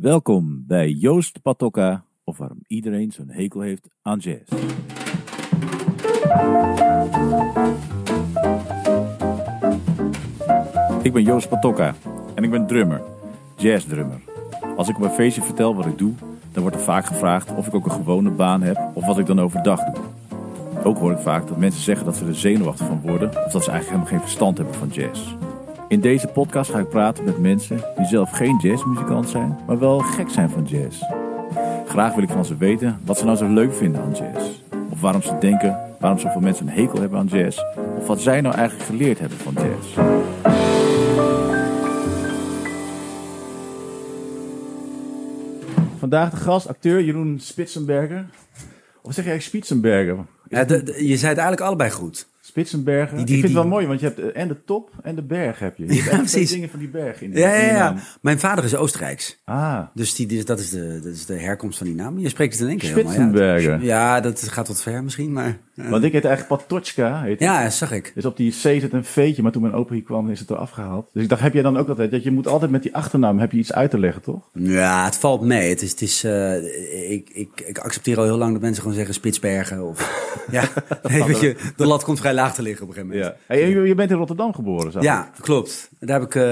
Welkom bij Joost Patokka, of waarom iedereen zo'n hekel heeft aan jazz. Ik ben Joost Patokka en ik ben drummer, jazzdrummer. Als ik op een feestje vertel wat ik doe, dan wordt er vaak gevraagd of ik ook een gewone baan heb of wat ik dan overdag doe. Ook hoor ik vaak dat mensen zeggen dat ze er zenuwachtig van worden of dat ze eigenlijk helemaal geen verstand hebben van jazz. In deze podcast ga ik praten met mensen die zelf geen jazzmuzikant zijn, maar wel gek zijn van jazz. Graag wil ik van ze weten wat ze nou zo leuk vinden aan jazz. Of waarom ze denken waarom zoveel mensen een hekel hebben aan jazz. Of wat zij nou eigenlijk geleerd hebben van jazz. Vandaag de gast, acteur Jeroen Spitsenberger. Of zeg jij Spitsenberger? Ja, de- de- je zei het eigenlijk allebei goed. Spitsenberger. Die- die- ik vind het wel mooi, want je hebt en de top en de berg heb je. Je hebt Ja, echt precies. dingen van die berg in, Ja, ja, ja. naam. Mijn vader is Oostenrijks. Ah, Dus die, dat, is de, dat is de herkomst van die naam. Je spreekt het in één keer. Ja, ja, dat gaat wat ver misschien, maar... Ja, Want ik heet eigenlijk Patochka. Heet ik. ja zag ik. Dus op die C zit een V'tje, maar toen mijn opa hier kwam is het eraf gehaald. Dus ik dacht, heb jij dan ook altijd, dat je moet altijd met die achternaam, heb je iets uit te leggen, toch? Ja, het valt mee. Het is, het is, eh, ik, ik, ik accepteer al heel lang dat mensen gewoon zeggen Spitsbergen. Of, ja, nee, weet je, de lat komt vrij laag te liggen op een gegeven moment. Hey, je, je bent in Rotterdam geboren, zag ik. Ja, klopt. Daar heb ik eh,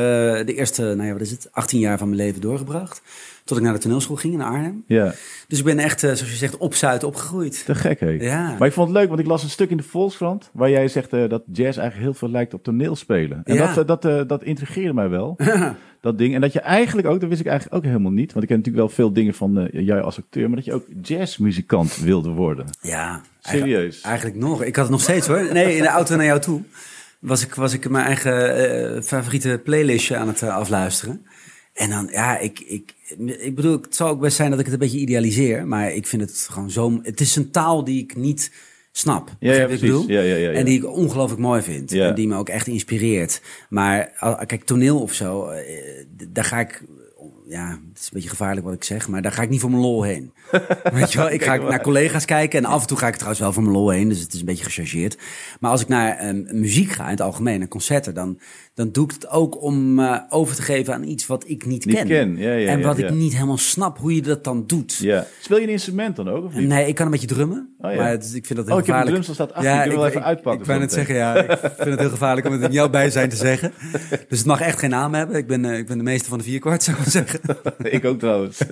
de eerste, nou ja, wat is het, 18 jaar van mijn leven doorgebracht. Tot ik naar de toneelschool ging in Arnhem. Ja, Dus ik ben echt, eh, zoals je zegt, op Zuid opgegroeid. te gek. Ja. Maar ik vond het leuk, want ik las een stuk in de Volkskrant, waar jij zegt eh, dat jazz eigenlijk heel veel lijkt op toneelspelen. En Ja. dat, eh, dat, dat intrigeerde mij wel, dat ding. En dat je eigenlijk ook, dat wist ik eigenlijk ook helemaal niet, want ik ken natuurlijk wel veel dingen van jij als acteur, maar dat je ook jazzmuzikant wilde worden. Ja, Serieus? Eigenlijk nog. Ik had het nog steeds hoor. Nee, in de auto naar jou toe was ik, was ik mijn eigen favoriete playlistje aan het afluisteren. En dan, ja, ik, ik, ik bedoel, het zal ook best zijn dat ik het een beetje idealiseer. Maar ik vind het gewoon zo... Het is een taal die ik niet snap. Ja, ja, ik bedoel? Ja, ja, ja, ja. En die ik ongelooflijk mooi vind. Ja. En die me ook echt inspireert. Maar kijk, toneel of zo, eh, daar ga ik... Ja, het is een beetje gevaarlijk wat ik zeg, maar daar ga ik niet voor mijn lol heen. Weet je wel, ik ga naar collega's kijken en af en toe ga ik trouwens wel voor mijn lol heen, dus het is een beetje gechargeerd. Maar als ik naar ehm, muziek ga in het algemeen, naar concerten, dan, dan doe ik het ook om eh, over te geven aan iets wat ik niet, Niet ken. ken, ja, ja, en ja, wat ik niet helemaal snap hoe je dat dan doet. Ja. Speel je een instrument dan ook, of niet? Nee, ik kan een beetje drummen, Oh, maar het, ik vind dat heel Oh, ik gevaarlijk. staat achter, ik wil wel even uitpakken Ik, wou net meteen. zeggen, ja, ik vind het heel gevaarlijk om het in jouw bijzijn te zeggen. Dus het mag echt geen naam hebben. Ik ben, eh, ik ben de meester van de vierkwart, zou ik maar zeggen. ik ook trouwens.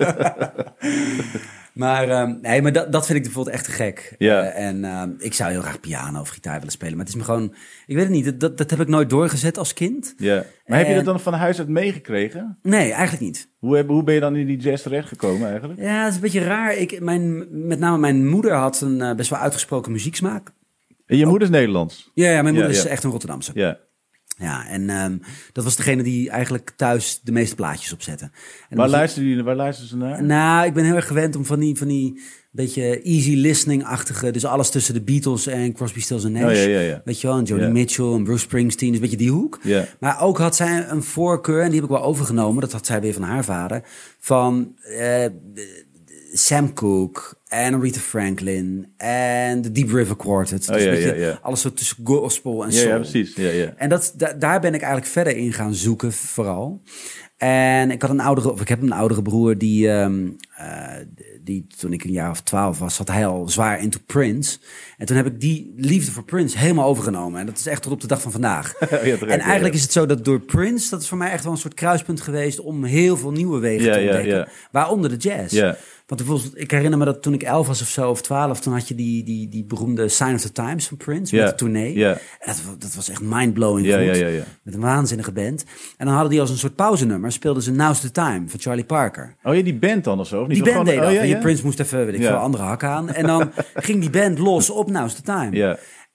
Maar, ehm, nee, maar dat, dat vind ik bijvoorbeeld echt te gek. Ja. Eh, en ehm, ik zou heel graag piano of gitaar willen spelen. Maar het is me gewoon... Ik weet het niet. Dat, dat heb ik nooit doorgezet als kind. ja. Maar heb je dat dan van huis uit meegekregen? Nee, eigenlijk niet. Hoe, heb, hoe ben je dan in die jazz terechtgekomen eigenlijk? Ja, het is een beetje raar. Ik, mijn, met name mijn moeder had een eh, best wel uitgesproken muzieksmaak. En je moeder is Nederlands? Ja, ja mijn moeder Ja, is ja. echt een Rotterdamse. Ja. Ja, en ehm, dat was degene die eigenlijk thuis de meeste plaatjes opzette. En Waar jullie, waar ze naar? Nou, ik ben heel erg gewend om van die, van die beetje easy listening-achtige... dus alles tussen de Beatles en Crosby, Stills en Nash. Oh, ja, ja, ja. Weet je wel, en Joni. Mitchell en Bruce Springsteen, dus een beetje die hoek. Maar ook had zij een voorkeur, en die heb ik wel overgenomen... dat had zij weer van haar vader, van eh, Sam Cooke en Aretha Franklin... en de Deep River Quartet. Dus Oh, ja, ja, ja. alles zo tussen gospel en Ja, soul. ja, precies. Ja, ja. En dat, da- daar ben ik eigenlijk verder in gaan zoeken, vooral. En ik had een oudere, of ik heb een oudere broer die, ehm, eh, die toen ik een jaar of twaalf was, zat hij al zwaar into Prince. En toen heb ik die liefde voor Prince helemaal overgenomen. En dat is echt tot op de dag van vandaag. terecht, en eigenlijk ja. is het zo dat door Prince, dat is voor mij echt wel een soort kruispunt geweest om heel veel nieuwe wegen te ontdekken. Waaronder de jazz. Want bijvoorbeeld, ik herinner me dat toen ik elf was of zo, of twaalf, toen had je die, die, die beroemde Sign of the Times van Prince met de tournee. En dat, dat was echt mindblowing goed. Met een waanzinnige band. En dan hadden die als een soort pauzenummer, speelden ze Now's the Time van Charlie Parker. Oh ja, die band dan of zo? Of niet? Die band gewoon- deed oh, En je Prince moest even, weet ik veel, andere hakken aan. En dan ging die band los op Now's the Time.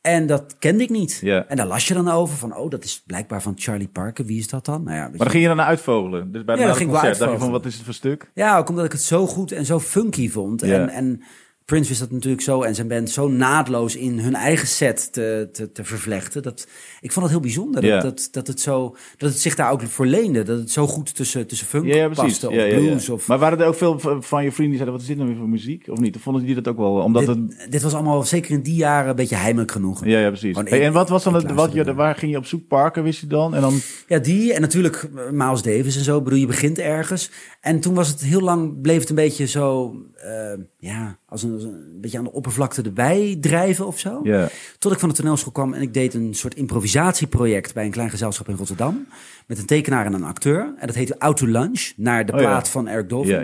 En dat kende ik niet. Ja. En daar las je dan over van, oh, dat is blijkbaar van Charlie Parker. Wie is dat dan? Nou ja, Maar dan ging je dan naar uitvogelen. Dus bij Ja, het ging concert dacht je van, wat is het voor stuk? Ja, ook omdat ik het zo goed en zo funky vond. Ja. En, en Prince wist dat natuurlijk zo en zijn band zo naadloos in hun eigen set te, te, te vervlechten. Dat, ik vond het heel bijzonder dat, dat, dat, het zo, dat het zich daar ook voor leende. Dat het zo goed tussen, tussen funk Ja, ja, precies. paste of Ja, blues. Of, Maar waren er ook veel van je vrienden die zeiden, wat is dit nou weer voor muziek? Of niet? Of vonden die dat ook wel? Omdat het... dit, dit was allemaal zeker in die jaren een beetje heimelijk genoeg. Ja, ja, precies. Hey, en wat was dan het, wat je, waar ging je op zoek? Parken wist je dan? En dan Ja, die en natuurlijk eh, Miles Davis en zo. Ik bedoel, je begint ergens. En toen was het heel lang, bleef het een beetje zo, eh, ja, als een, als een beetje aan de oppervlakte erbij drijven of zo. Tot ik van de toneelschool kwam en ik deed een soort improvisatieproject bij een klein gezelschap in Rotterdam. Met een tekenaar en een acteur. En dat heette Out to Lunch, naar de Oh ja. plaat van Eric Dolphin.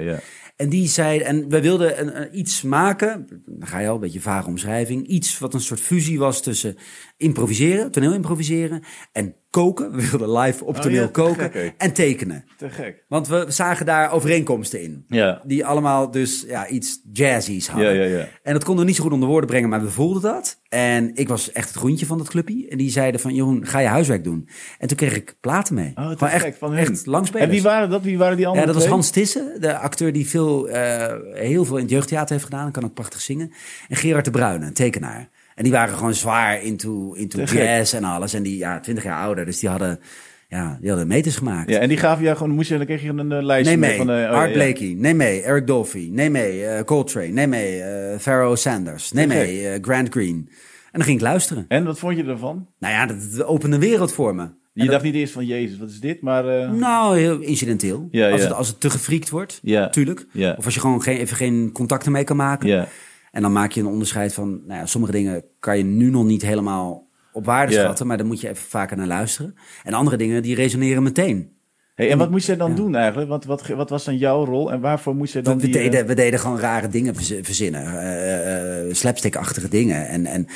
En die zei, en wij wilden een, een- iets maken, dan ga je al een beetje vage omschrijving, iets wat een soort fusie was tussen improviseren, toneel improviseren en koken. We wilden live op Oh toneel ja, koken gek, en tekenen. Te gek. Want we zagen daar overeenkomsten in. Ja. Die allemaal dus ja, iets jazzies hadden. Ja, ja, ja. En dat konden we niet zo goed onder woorden brengen, maar we voelden dat. En ik was echt het groentje van dat clubje. En die zeiden van, Jeroen, ga je huiswerk doen? En toen kreeg ik platen mee. Oh, te echt, gek van echt langspelers. En wie waren dat? Wie waren die andere Ja, dat was twee? Hans Tissen, de acteur die veel, eh, heel veel in het jeugdtheater heeft gedaan. En kan ook prachtig zingen. En Gerard de Bruyne, een tekenaar. En die waren gewoon zwaar into, into jazz en alles. En die, ja, twintig jaar ouder. Dus die hadden, ja, die hadden meters gemaakt. Ja, en die gaven jou gewoon, moest je, dan kreeg je een eh, lijstje mee, van... oh, Art ja, Blakey. Neem mee, Eric Dolphy. Neem mee, eh, Coltrane. Neem mee, eh Pharaoh Sanders. Neem mee, Grant Green. En dan ging ik luisteren. En wat vond je ervan? Nou ja, dat, dat opende een wereld voor me. Je dacht niet eerst van, jezus, wat is dit? Maar Nou, heel incidenteel. Ja, als, ja. Het, als het te gefriekt wordt, Ja. natuurlijk. Ja. Of als je gewoon geen, even geen contacten mee kan maken. En dan maak je een onderscheid van, nou ja, sommige dingen kan je nu nog niet helemaal op waarde schatten, maar dan moet je even vaker naar luisteren. En andere dingen, die resoneren meteen. Hey, en wat moest jij dan Ja. doen eigenlijk? Wat, wat, wat was dan jouw rol en waarvoor moest We, dan we die... eh, deden, we deden gewoon rare dingen verz- verzinnen. eh, slapstick-achtige dingen en, en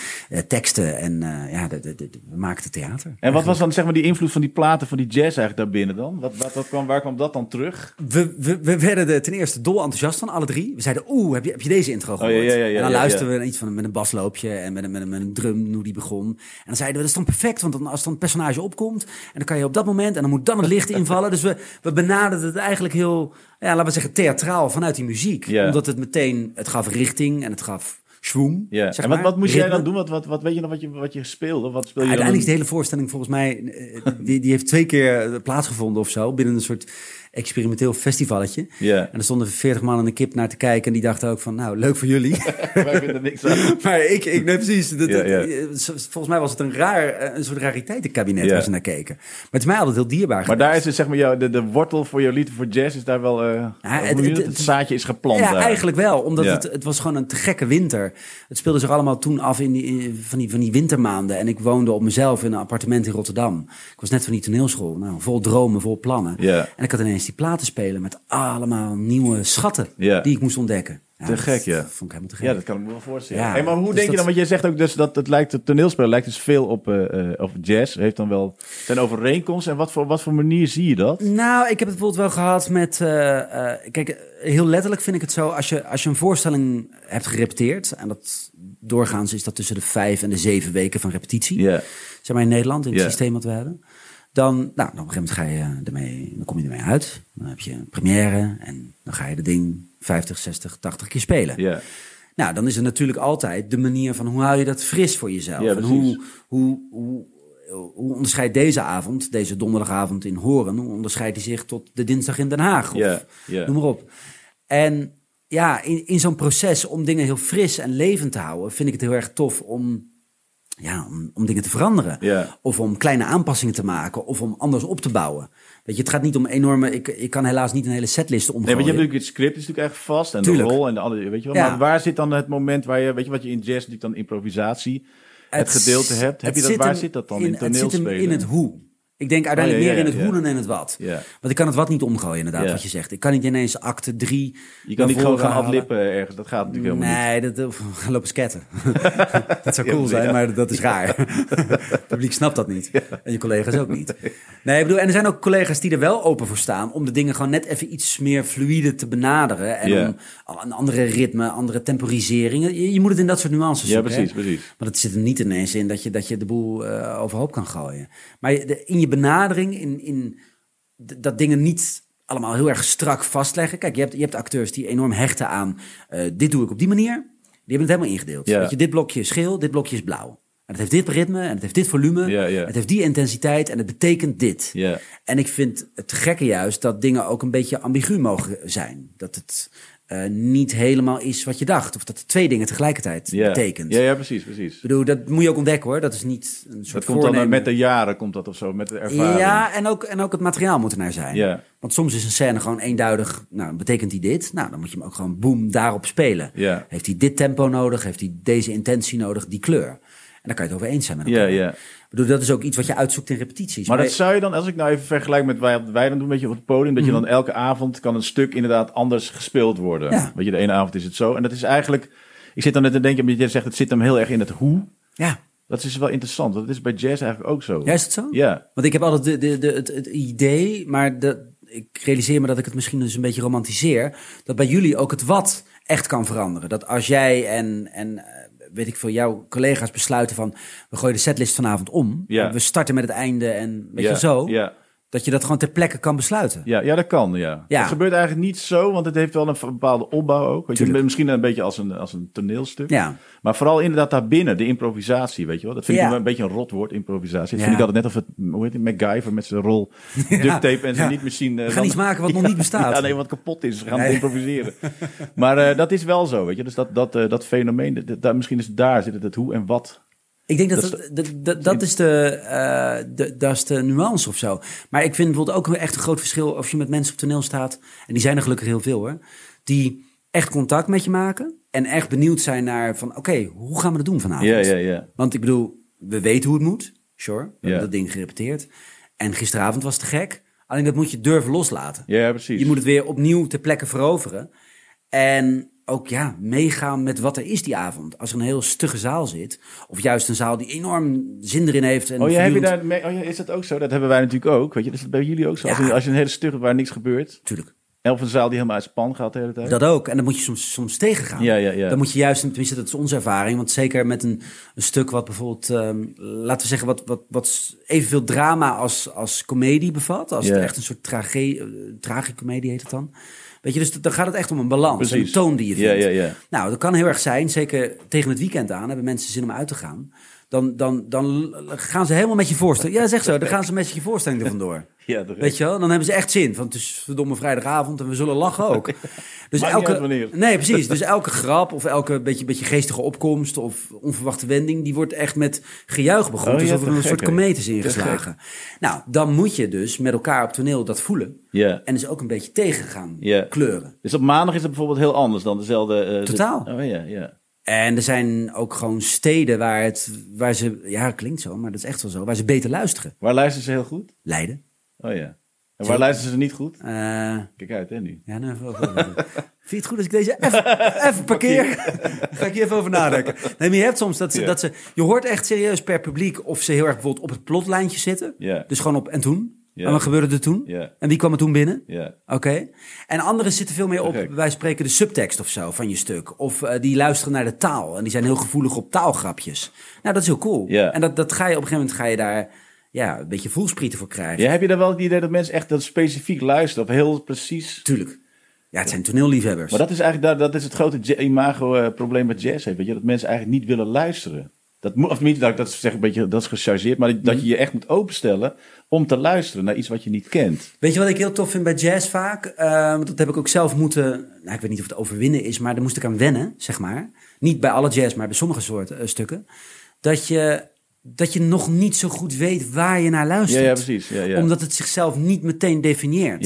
teksten. En ja, de, de, de- we maakten theater. En wat was dan zeg maar die invloed van die platen van die jazz eigenlijk daarbinnen dan? Wat, wat, wat kwam, waar kwam dat dan terug? We, we, we werden er ten eerste dol enthousiast van, alle drie. We zeiden, oeh, heb je, heb je deze intro gehoord? Oh, ja, ja, ja, en dan luisterden we naar iets van met een basloopje en met een, met, een, met een drum, hoe die begon. En dan zeiden we, dat is dan perfect, want dan, als dan het personage opkomt... en dan kan je op dat moment, en dan moet dan het licht invallen. Dus we, we benaderden het eigenlijk heel, ja, laten we zeggen, theatraal vanuit die muziek. Omdat het meteen, het gaf richting en het gaf schwoem. Ja. En wat, wat moest jij dan doen? Wat, wat, wat weet je nog wat je, wat je speelde? Wat speel je dan? Uiteindelijk is de hele voorstelling volgens mij, eh, die, die heeft twee keer plaatsgevonden of zo, binnen een soort experimenteel festivalletje. Ja, En er stonden 40 man en een kip naar te kijken en die dachten ook van, nou, leuk voor jullie. wij vinden niks aan. maar ik, ik nee, precies. Dat, Ja, dat- ja. eh, Volgens mij was het een raar, eh, een soort rariteitenkabinet waar ze naar keken. Maar het is mij altijd heel dierbaar Maar geweest. daar is het, zeg maar, jou, de, de wortel voor jouw liefde voor jazz is daar wel... eh het- noem je het- het, het zaadje is geplant Ja, daar. eigenlijk wel. Omdat het, het was gewoon een te gekke winter. Het speelde zich allemaal toen af in die, in- van, die, van die wintermaanden. En ik woonde op mezelf in een appartement in Rotterdam. Ik was net van die toneelschool. Nou, vol dromen, vol plannen. En ik had ineens die platen spelen met allemaal nieuwe schatten Ja. die ik moest ontdekken. Ja, Te gek, ja. vond ik helemaal te gek. Ja, dat kan ik me wel voorstellen. Ja, hey, maar hoe dus denk je dan? Want jij zegt ook dus dat het lijkt, het toneelspel lijkt dus veel op, eh, eh, op jazz. Heeft dan wel zijn overeenkomsten. En wat voor, wat voor manier zie je dat? Nou, ik heb het bijvoorbeeld wel gehad met. eh, kijk, heel letterlijk vind ik het zo. Als je, als je een voorstelling hebt gerepeteerd. En dat doorgaans is dat tussen de vijf en de zeven weken van repetitie. Ja, Zeg maar in Nederland, in het systeem wat we hebben. Dan, nou, dan op een gegeven moment ga je ermee, dan kom je ermee uit. Dan heb je een première en dan ga je de ding 50, 60, 80 keer spelen. ja, Nou, dan is er natuurlijk altijd de manier van hoe hou je dat fris voor jezelf. Ja, en hoe, hoe, hoe, hoe onderscheidt deze avond, deze donderdagavond in Horen, hoe onderscheidt hij zich tot de dinsdag in Den Haag? Of noem maar op. En ja, in, in zo'n proces om dingen heel fris en levend te houden, vind ik het heel erg tof om, ja, om, om dingen te veranderen. Ja. Of om kleine aanpassingen te maken, of om anders op te bouwen. Weet je, het gaat niet om enorme. Ik, ik kan helaas niet een hele setlist Nee, omgooien. want je hebt natuurlijk het script is natuurlijk echt vast en Tuurlijk. de rol en de andere, weet je wel. Ja. Maar waar zit dan het moment waar je, weet je wat je in jazz natuurlijk dan improvisatie, het, Het- gedeelte hebt. Heb je dat, waar zit dat dan in, in Het zit toneelspelen? hem in het hoe. Ik denk uiteindelijk Oh, ja, meer ja, in het ja. hoe dan in het wat. Ja. Want ik kan het wat niet omgooien, inderdaad, Ja. wat je zegt. Ik kan niet ineens acte drie. Je kan niet gewoon gaan halen. adlippen ergens. Dat gaat natuurlijk helemaal niet. Nee, dat, dat gaan lopen sketten. dat zou Ja, cool zijn, ja. maar dat is raar. Het publiek snapt dat niet. En je collega's ook niet. Nee, ik bedoel, en er zijn ook collega's die er wel open voor staan... om de dingen gewoon net even iets meer fluide te benaderen. En Ja. om een andere ritme, andere temporiseringen. Je, je moet het in dat soort nuances Ja, zoeken. hè. precies, precies. Maar het zit er niet ineens in dat je, dat je de boel eh, overhoop kan gooien. Maar in je benadering, in, in dat dingen niet allemaal heel erg strak vastleggen. Kijk, je hebt, je hebt acteurs die enorm hechten aan... eh, dit doe ik op die manier. Die hebben het helemaal ingedeeld. Ja. Je, dit blokje is geel, dit blokje is blauw. En het heeft dit ritme en het heeft dit volume. Ja, ja. Het heeft die intensiteit en het betekent dit. Ja. En ik vind het gekke juist dat dingen ook een beetje ambigu mogen zijn. Dat het eh, niet helemaal is wat je dacht. Of dat het twee dingen tegelijkertijd Ja. betekent. Ja, ja, precies, precies. Ik bedoel, dat moet je ook ontdekken hoor. Dat is niet een soort Dat komt dan met de jaren, komt dat of zo, met de ervaring. Ja, en ook, en ook het materiaal moet er naar zijn. Ja. Want soms is een scène gewoon eenduidig, nou, betekent die dit? Nou, dan moet je hem ook gewoon boem daarop spelen. Ja. Heeft hij dit tempo nodig? Heeft hij deze intentie nodig? Die kleur? En dan kan je het over eens zijn met Ja, elkaar. ja. Ik bedoel, dat is ook iets wat je uitzoekt in repetities. Maar dat zou je dan, als ik nou even vergelijk met wij, wij dan doen, weet je, op het podium, dat je dan elke avond kan een stuk inderdaad anders gespeeld worden. Mhm. Ja. Weet je, de ene avond is het zo. En dat is eigenlijk, ik zit dan net te denken, omdat je zegt, het zit hem heel erg in het hoe. Ja, Dat is wel interessant, dat is bij jazz eigenlijk ook zo. ja, is het zo? Ja. Want ik heb altijd de, de, de, het, het idee, maar de, ik realiseer me dat ik het misschien dus een beetje romantiseer, dat bij jullie ook het wat echt kan veranderen. Dat als jij en, en weet ik veel, jouw collega's besluiten van, we gooien de setlist vanavond om, Ja. we starten met het einde en weet je zo, Ja. Dat je dat gewoon ter plekke kan besluiten. Ja, ja, dat kan, ja. Ja. Het gebeurt eigenlijk niet zo, want het heeft wel een bepaalde opbouw ook. Weet je, misschien een beetje als een, als een toneelstuk. Ja. Maar vooral inderdaad daarbinnen, de improvisatie, weet je wel. Dat vind ik wel een beetje een rot woord, improvisatie. Dat vind ik altijd net of het, hoe heet het, MacGyver met zijn rol duct tape en Ja. niet machine. We gaan iets maken wat nog niet bestaat. Ja, nee, wat kapot is. We gaan Nee. improviseren. maar eh, dat is wel zo, weet je. Dus dat, dat, eh, dat fenomeen, dat, misschien is daar zit het, het hoe en wat. Ik denk dat Dat dat, dat, dat, dat is de, eh, de, dat is de nuance of zo. Maar ik vind bijvoorbeeld ook echt een groot verschil of je met mensen op toneel staat. En die zijn er gelukkig heel veel hoor. Die echt contact met je maken. En echt benieuwd zijn naar van oké, hoe gaan we dat doen vanavond? Ja, ja, ja. Want ik bedoel, we weten hoe het moet. Sure, we Ja. hebben dat ding gerepeteerd. En gisteravond was te gek. Alleen dat moet je durven loslaten. Ja, precies. Je moet het weer opnieuw ter plekke veroveren. En ook ja, meegaan met wat er is die avond. Als er een heel stugge zaal zit, of juist een zaal die enorm zin erin heeft. En Oh ja, heb je daar, oh ja, is dat ook zo? Dat hebben wij natuurlijk ook. Weet je, is dat bij jullie ook zo? Als, Ja. je, als je een hele stuk hebt waar niks gebeurt. Tuurlijk, En of een zaal die helemaal uit span gaat de hele tijd. dat ook. En dan moet je soms, soms tegengaan. Ja, ja, ja. Dan moet je juist, tenminste dat is onze ervaring. Want zeker met een, een stuk wat bijvoorbeeld, ehm, laten we zeggen, wat, wat, wat evenveel drama als, als comedie bevat. Als Ja. het echt een soort trage, tragicomedie heet het dan. Weet je, dus dan gaat het echt om een balans. en Een toon die je Ja, vindt. ja, ja. Nou, dat kan heel erg zijn. Zeker tegen het weekend aan hebben mensen zin om uit te gaan. Dan, dan, dan gaan ze helemaal met je voorstelling. Ja, zeg zo. Dan gaan ze met je voorstelling er vandoor. Ja, Weet je wel? Dan hebben ze echt zin. Van het is verdomme vrijdagavond en we zullen lachen ook. Dus Maakt elke, nee, precies. Dus elke grap of elke beetje, beetje geestige opkomst of onverwachte wending, die wordt echt met gejuich begroet. Oh, ja, alsof er een soort komeet is ingeslagen. Nou, dan moet je dus met elkaar op toneel dat voelen. Ja. En dus ook een beetje tegen gaan kleuren. Dus op maandag is het bijvoorbeeld heel anders dan dezelfde... eh, de- Totaal. oh ja, ja. En er zijn ook gewoon steden waar, het, waar ze, ja, klinkt zo, maar dat is echt wel zo, waar ze beter luisteren. Waar luisteren ze heel goed? Leiden. Oh ja. En waar luisteren ze niet goed? Eh, Kijk uit, hè, nu. ja, nou, even over- Vind je het goed als ik deze even, even parkeer? Ga ik hier even over nadenken. Nee, maar je hebt soms dat ze, Ja. dat ze... Je hoort echt serieus per publiek of ze heel erg bijvoorbeeld op het plotlijntje zitten. Ja. Dus gewoon op en toen. Ja. En wat gebeurde er toen? Ja. En wie kwam er toen binnen? Ja. Oké. En anderen zitten veel meer op, wij spreken de subtekst of zo van je stuk. Of eh, die luisteren naar de taal. En die zijn heel gevoelig op taalgrapjes. Nou, dat is heel cool. Ja. En dat, dat ga je op een gegeven moment ga je daar ja, een beetje voelsprieten voor krijgen. ja. Heb je dan wel het idee dat mensen echt dat specifiek luisteren? Of heel precies... Tuurlijk. Ja, het zijn toneelliefhebbers. Maar dat is eigenlijk dat, dat is het grote imago-probleem met jazz heeft. Weet je? Dat mensen eigenlijk niet willen luisteren. Dat moet, of niet, dat, dat is zeg een beetje, dat is gechargeerd, maar dat je je echt moet openstellen om te luisteren naar iets wat je niet kent. Weet je wat ik heel tof vind bij jazz vaak? Eh, dat heb ik ook zelf moeten... Nou, ik weet niet of het overwinnen is, maar daar moest ik aan wennen, zeg maar. Niet bij alle jazz, maar bij sommige soorten eh, stukken. Dat je, dat je nog niet zo goed weet waar je naar Ja, luistert. ja, precies. Ja, ja. Omdat het zichzelf niet meteen definieert.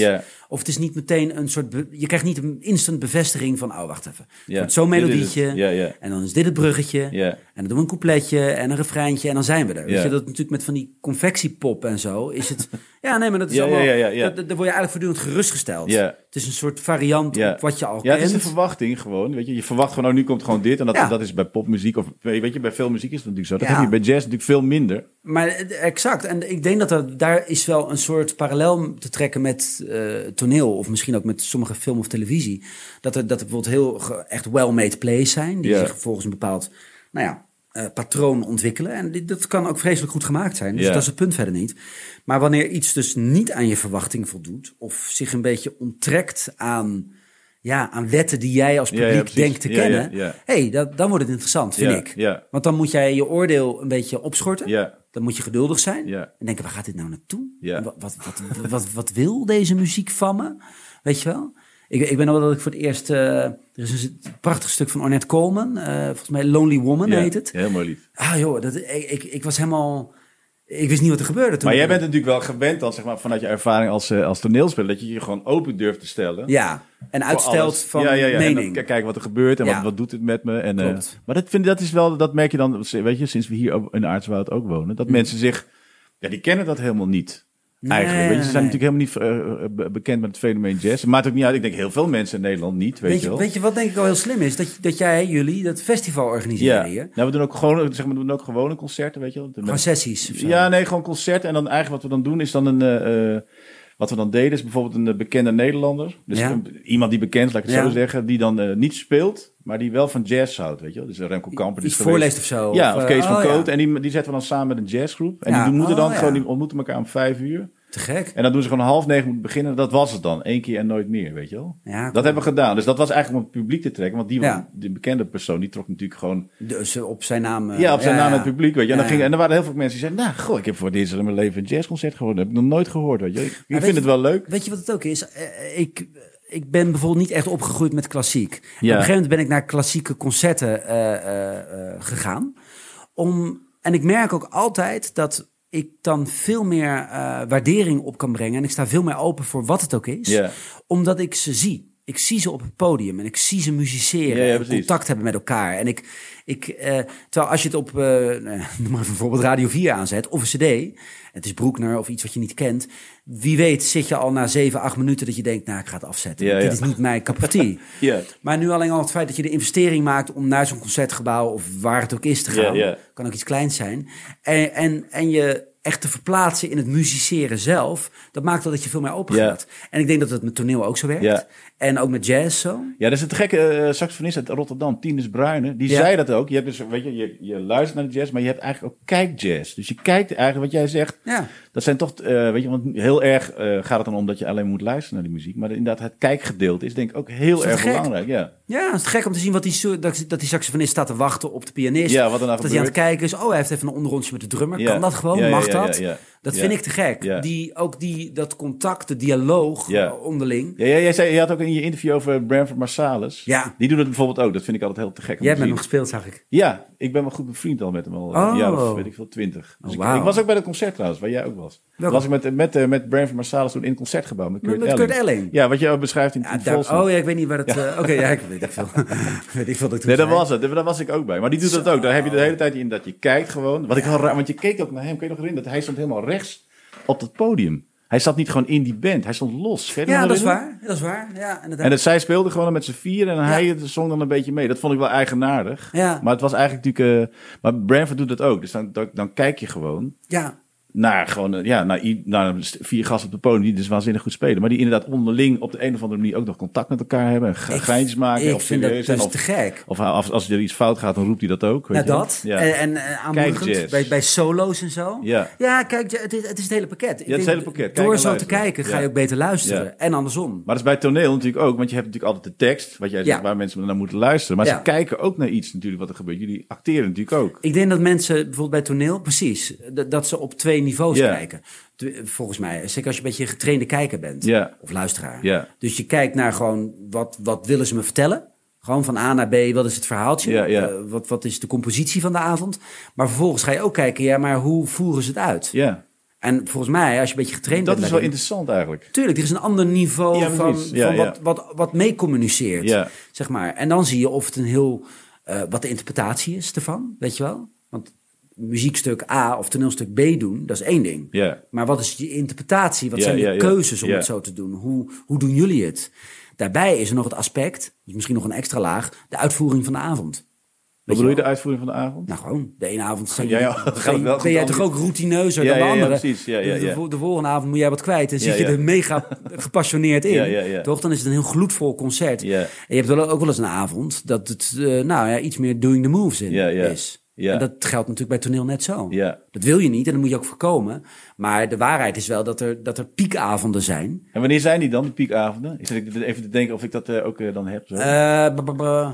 Ja. Of het is niet meteen een soort... je krijgt niet een instant bevestiging van... Oh, wacht even. Het Ja, wordt zo'n het. melodietje. Ja, ja. En dan is dit het bruggetje. Ja. En dan doen we een coupletje en een refreintje. En dan zijn we er. Weet Ja. je, dat natuurlijk met van die confectiepop en zo... is het... ja, nee, maar dat is Ja, allemaal... ja, ja, ja. Daar word je eigenlijk voortdurend gerustgesteld. Ja. Het is een soort variant Ja. op wat je al Ja, het kent. is een verwachting gewoon. Weet je, je verwacht gewoon, oh, nu komt gewoon dit. En dat, Ja. dat is bij popmuziek of weet je, bij veel muziek is dat natuurlijk zo. Dat Ja. heb je bij jazz natuurlijk veel minder. Maar eh, exact. En ik denk dat er, daar is wel een soort parallel te trekken met eh, toneel. Of misschien ook met sommige film of televisie. Dat er, dat er bijvoorbeeld heel echt well-made plays zijn. Die zich volgens een bepaald nou ja, eh, patroon ontwikkelen. En die- dat kan ook vreselijk goed gemaakt zijn. Dus dat is het punt verder niet. Maar wanneer iets dus niet aan je verwachting voldoet. Of zich een beetje onttrekt aan ja, aan wetten die jij als ja, publiek denkt te kennen. hey, dat, dan wordt het interessant, vind ik. Want dan moet jij je oordeel een beetje opschorten. Dan moet je geduldig zijn. En denken, waar gaat dit nou naartoe? Wat, wat, wat, wat, wat wil deze muziek van me? Weet je wel? Ik, ik ben al dat ik voor het eerst... eh, er is een prachtig stuk van Ornette Coleman. eh, volgens mij Lonely Woman heet het. Heel mooi lied. Ah joh, dat, ik, ik, ik was helemaal... Ik wist niet wat er gebeurde toen. Maar jij bent natuurlijk wel gewend dan, zeg maar, vanuit je ervaring als, eh, als toneelspeler, dat je je gewoon open durft te stellen. Ja, en uitstelt van ja, ja, ja. En dan mening. k- kijken wat er gebeurt en wat, wat doet het met me. En, eh, maar dat, vind, dat is wel, dat merk je dan, weet je, sinds we hier in Aartswoud ook wonen, Mm. dat mensen zich, ja, die kennen dat helemaal niet. Eigenlijk. Nee, weet je, ze zijn nee, natuurlijk helemaal niet eh, eh, bekend met het fenomeen jazz. Het maakt ook niet uit. Ik denk heel veel mensen in Nederland niet, weet, Weet je wel. weet je wat denk ik al heel slim is? Dat, dat jij, jullie, dat festival ja. organiseren hier. Nou, we doen ook gewoon, zeg maar, we doen ook gewone concerten, weet je wel. Gewoon sessies. Ja, nee, gewoon concerten. En dan eigenlijk wat we dan doen is dan een... eh, wat we dan deden is bijvoorbeeld een bekende Nederlander. Dus Ja. iemand die bekend laat ik het Ja. zo zeggen. Die dan niet speelt, maar die wel van jazz houdt, weet je wel. Dus een Remco Kamper. die is voorleest of zo. Ja, of Kees van oh, ja. En die, die zetten we dan samen met een jazzgroep. En Ja. die moeten dan Oh, ja. gewoon, die ontmoeten elkaar om vijf uur. Te gek. En dan doen ze gewoon half negen moeten beginnen. Dat was het dan. Eén keer en nooit meer, weet je wel. Ja, Dat hebben we gedaan. Dus dat was eigenlijk om het publiek te trekken. Want die, Ja. die bekende persoon, die trok natuurlijk gewoon... Dus op zijn naam. eh, Ja, op zijn naam het publiek, weet je. En, dan Ja, ging, ja. en er waren heel veel mensen die zeiden... Nou, goh, ik heb voor dit in mijn leven een jazzconcert gehoord. Dat heb ik nog nooit gehoord, weet je. Ik, vind je- het wel leuk. Weet je wat het ook is? Eh, ik, ik ben bijvoorbeeld niet echt opgegroeid met klassiek. Op een Ja. gegeven moment ben ik naar klassieke concerten eh, eh, eh, gegaan. Om, en ik merk ook altijd dat ik dan veel meer eh, waardering op kan brengen. En ik sta veel meer open voor wat het ook is. Omdat ik ze zie. Ik zie ze op het podium en ik zie ze musiceren. Ja, ja, en contact hebben met elkaar. En ik, ik, eh, terwijl als je het op, eh, nou maar even bijvoorbeeld Radio 4 aanzet of een CD, het is Broekner of iets wat je niet kent. Wie weet zit je al na 7, 8 minuten dat je denkt, nou ik ga het afzetten. Ja, Dit is niet mijn. Ja. Maar nu alleen al het feit dat je de investering maakt om naar zo'n concertgebouw of waar het ook is te gaan, kan ook iets kleins zijn. En, en, en je echt te verplaatsen in het musiceren zelf, dat maakt wel dat je veel meer open gaat. En ik denk dat het met toneel ook zo werkt. En ook met jazz zo. Ja, dat is het gekke eh, saxofonist uit Rotterdam, Tinus Bruyne. Die zei dat ook. Je, hebt dus, weet je, je, je luistert naar de jazz, maar je hebt eigenlijk ook kijkjazz. Dus je kijkt eigenlijk wat jij zegt. Ja. Dat zijn toch, eh, weet je, want heel erg eh, gaat het dan om dat je alleen moet luisteren naar die muziek. Maar inderdaad, het kijkgedeelte is denk ik ook heel erg gek? belangrijk. Ja. Ja, het is gek om te zien wat die, dat, dat die saxofonist staat te wachten op de pianist. Ja, wat er nou dat hij aan het kijken is. Oh, hij heeft even een onderrondje met de drummer. Ja. Kan dat gewoon? Mag ja, dat? ja. Dat vind ik te gek. Die, ook die, dat contact, de dialoog onderling. Ja, ja, jij, zei, je had ook in je interview over Branford Marsalis. Ja. Die doet het bijvoorbeeld ook. Dat vind ik altijd heel te gek Jij hem zien. nog gespeeld, zag ik. Ja, ik ben wel goed bevriend al met hem al. Oh. Een jaar of weet ik veel, twintig. Dus Oh, ik, wauw. ik was ook bij het concert trouwens, waar jij ook was. Welke? Was ik met, met, eh, met Branford Marsalis toen in het concertgebouw met Kurt Met Elling. Kurt Elling? Ja, wat je ook beschrijft in, Ja, in oh ja, ik weet niet waar het... eh, Oké, ja, ik weet ik veel. weet ik veel dat ik Nee, dat was het. Daar was ik ook bij. Maar die doet dat ook. Daar heb je de hele tijd in dat je kijkt gewoon. Wat ik raar, want je keek ook naar hem. Kun je nog herinneren? Dat hij stond helemaal rechts op dat podium. Hij zat niet gewoon in die band. Hij stond los. Je Ja, dat is waar. Dat is waar. Ja, inderdaad. En dat, zij speelde gewoon met z'n vier en hij zong dan een beetje mee. Dat vond ik wel eigenaardig. Ja. Maar het was eigenlijk natuurlijk... eh, maar Branford doet dat ook. Dus dan, dan, dan kijk je gewoon ja, naar, gewoon, eh, ja, naar, naar vier gasten op de podium die dus waanzinnig goed spelen. Maar die inderdaad onderling op de een of andere manier ook nog contact met elkaar hebben. En geintjes maken. ik of vind dat zijn. dus Of, te gek. of als, als er iets fout gaat, dan roept hij dat ook. Weet dat. Ja. En, en eh, aanmoedigend bij, bij solo's en zo. Ja. ja kijk, het is, het is het hele pakket. Het hele pakket. Kijk Door zo te kijken ga je ook beter luisteren. En andersom. Maar dat is bij toneel natuurlijk ook, want je hebt natuurlijk altijd de tekst, wat jij zegt, waar mensen naar moeten luisteren. Maar ze kijken ook naar iets natuurlijk wat er gebeurt. Jullie acteren natuurlijk ook. Ik denk dat mensen, bijvoorbeeld bij toneel, precies, dat, dat ze op twee niveaus kijken. Volgens mij, zeker als je een beetje een getrainde kijker bent. Of luisteraar. Dus je kijkt naar gewoon, wat, wat willen ze me vertellen? Gewoon van A naar B, wat is het verhaaltje? Eh, wat, wat is de compositie van de avond? Maar vervolgens ga je ook kijken, ja, maar hoe voeren ze het uit? Ja, En volgens mij, als je een beetje getraind dat bent... is wel interessant eigenlijk. Tuurlijk, er is een ander niveau Ja, van. Ja, van ja. wat, wat, wat mee communiceert. Ja. Zeg maar. En dan zie je of het een heel. eh, wat de interpretatie is ervan, weet je wel? Muziekstuk A of toneelstuk B doen, dat is één ding. Maar wat is je interpretatie? Wat zijn je keuzes om het zo te doen? Hoe, hoe doen jullie het? Daarbij is er nog het aspect, dus misschien nog een extra laag, de uitvoering van de avond. Wat bedoel je de uitvoering van de avond? Nou, gewoon. De ene avond zijn Ja, ja, ben jij toch ook routineuzer Ja, dan de andere? precies. Ja, ja, De- De, volgende avond moet jij wat kwijt en zit je er mega gepassioneerd in. Toch? Dan is het een heel gloedvol concert. En je hebt wel ook wel eens een avond dat het, eh, nou ja, iets meer doing the moves in Ja, ja. is. Ja. En dat geldt natuurlijk bij toneel net zo. Ja. Dat wil je niet en dat moet je ook voorkomen. Maar de waarheid is wel dat er, dat er piekavonden zijn. En wanneer zijn die dan, de piekavonden? Ik zit even te denken of ik dat eh, ook eh, dan heb. Zo. Eh,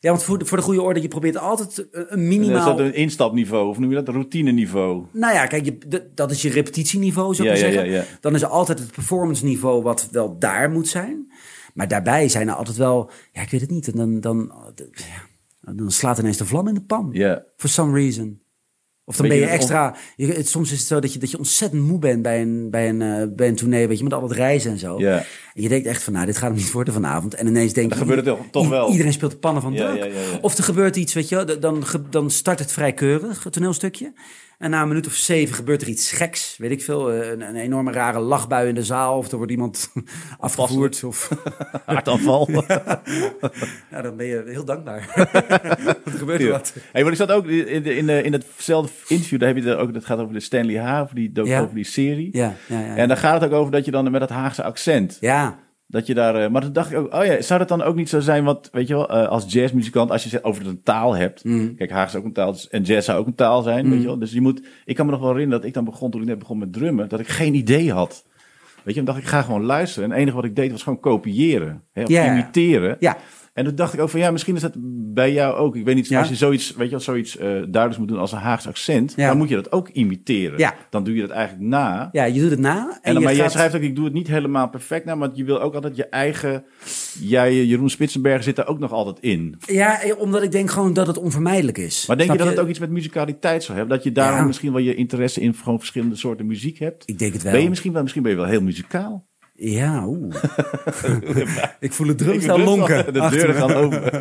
ja, want voor de, voor de goede orde, je probeert altijd een- En Is minimaal... dat een instapniveau, of noem je dat? Een routineniveau? Nou ja, kijk, je, dat is je repetitieniveau, zou ik ja, zeggen. ja. Dan is er altijd het performance niveau wat wel daar moet zijn. Maar daarbij zijn er altijd wel... Ja, ik weet het niet. En dan, dan, dan slaat ineens de vlam in de pan. Ja. For some reason. Of dan ben je extra... Je, het, soms is het zo dat je, dat je ontzettend moe bent bij een, bij een, eh, bij een tournee. Weet je, met al dat reizen en zo. En je denkt echt van, nou, dit gaat hem niet worden vanavond. En ineens denk Dan je... gebeurt het toch- wel. Iedereen speelt de pannen van druk. ja, ja, ja. Of er gebeurt iets, weet je. Dan, dan start het vrij keurig, het toneelstukje. En na een minuut of zeven gebeurt er iets geks. Weet ik veel, eh, een, een enorme rare lachbui in de zaal. Of er wordt iemand afgevoerd. Of, Hartaanval. ja, dan ben je heel dankbaar. er gebeurt er wat. Hey, maar ik zat ook in, in, in hetzelfde interview, daar heb je ook, dat gaat over de Stanley H, over die, Ja. over die serie. Ja, ja, ja. En daar gaat het ook over dat je dan met dat Haagse accent, ja. Dat je daar, eh, maar toen dacht ik ook, oh ja, zou dat dan ook niet zo zijn, wat, weet je wel, eh, als jazzmuzikant, als je het over een taal hebt, Mm. kijk, Haag is ook een taal, dus- en jazz zou ook een taal zijn, weet je wel, dus je moet, ik kan me nog wel herinneren dat ik dan begon, toen ik net begon met drummen, dat ik geen idee had. Weet je, dan dacht ik, ga gewoon luisteren. En het enige wat ik deed was gewoon kopiëren. Hè, of imiteren. Ja. En toen dacht ik ook van ja, misschien is dat bij jou ook. Ik weet niet, Ja. als je zoiets, weet je wel, zoiets eh duidelijks moet doen als een Haags accent, Ja. dan moet je dat ook imiteren. Ja. Dan doe je dat eigenlijk na. ja, je doet het na. En, En dan, je maar jij schrijft ook, ik doe het niet helemaal perfect na, maar je wil ook altijd je eigen, jij, Jeroen Spitsenberg zit daar ook nog altijd in. Ja, eh, omdat ik denk gewoon dat het onvermijdelijk is. Maar denk je dat het ook iets met muzikaliteit zou hebben? Dat je daarom misschien wel je interesse in gewoon verschillende soorten muziek hebt? Ik denk het wel. Ben je misschien wel, misschien ben je wel heel muzikaal? Ja, oeh. ik voel het drumstel bedoel, lonken. De deuren gaan open.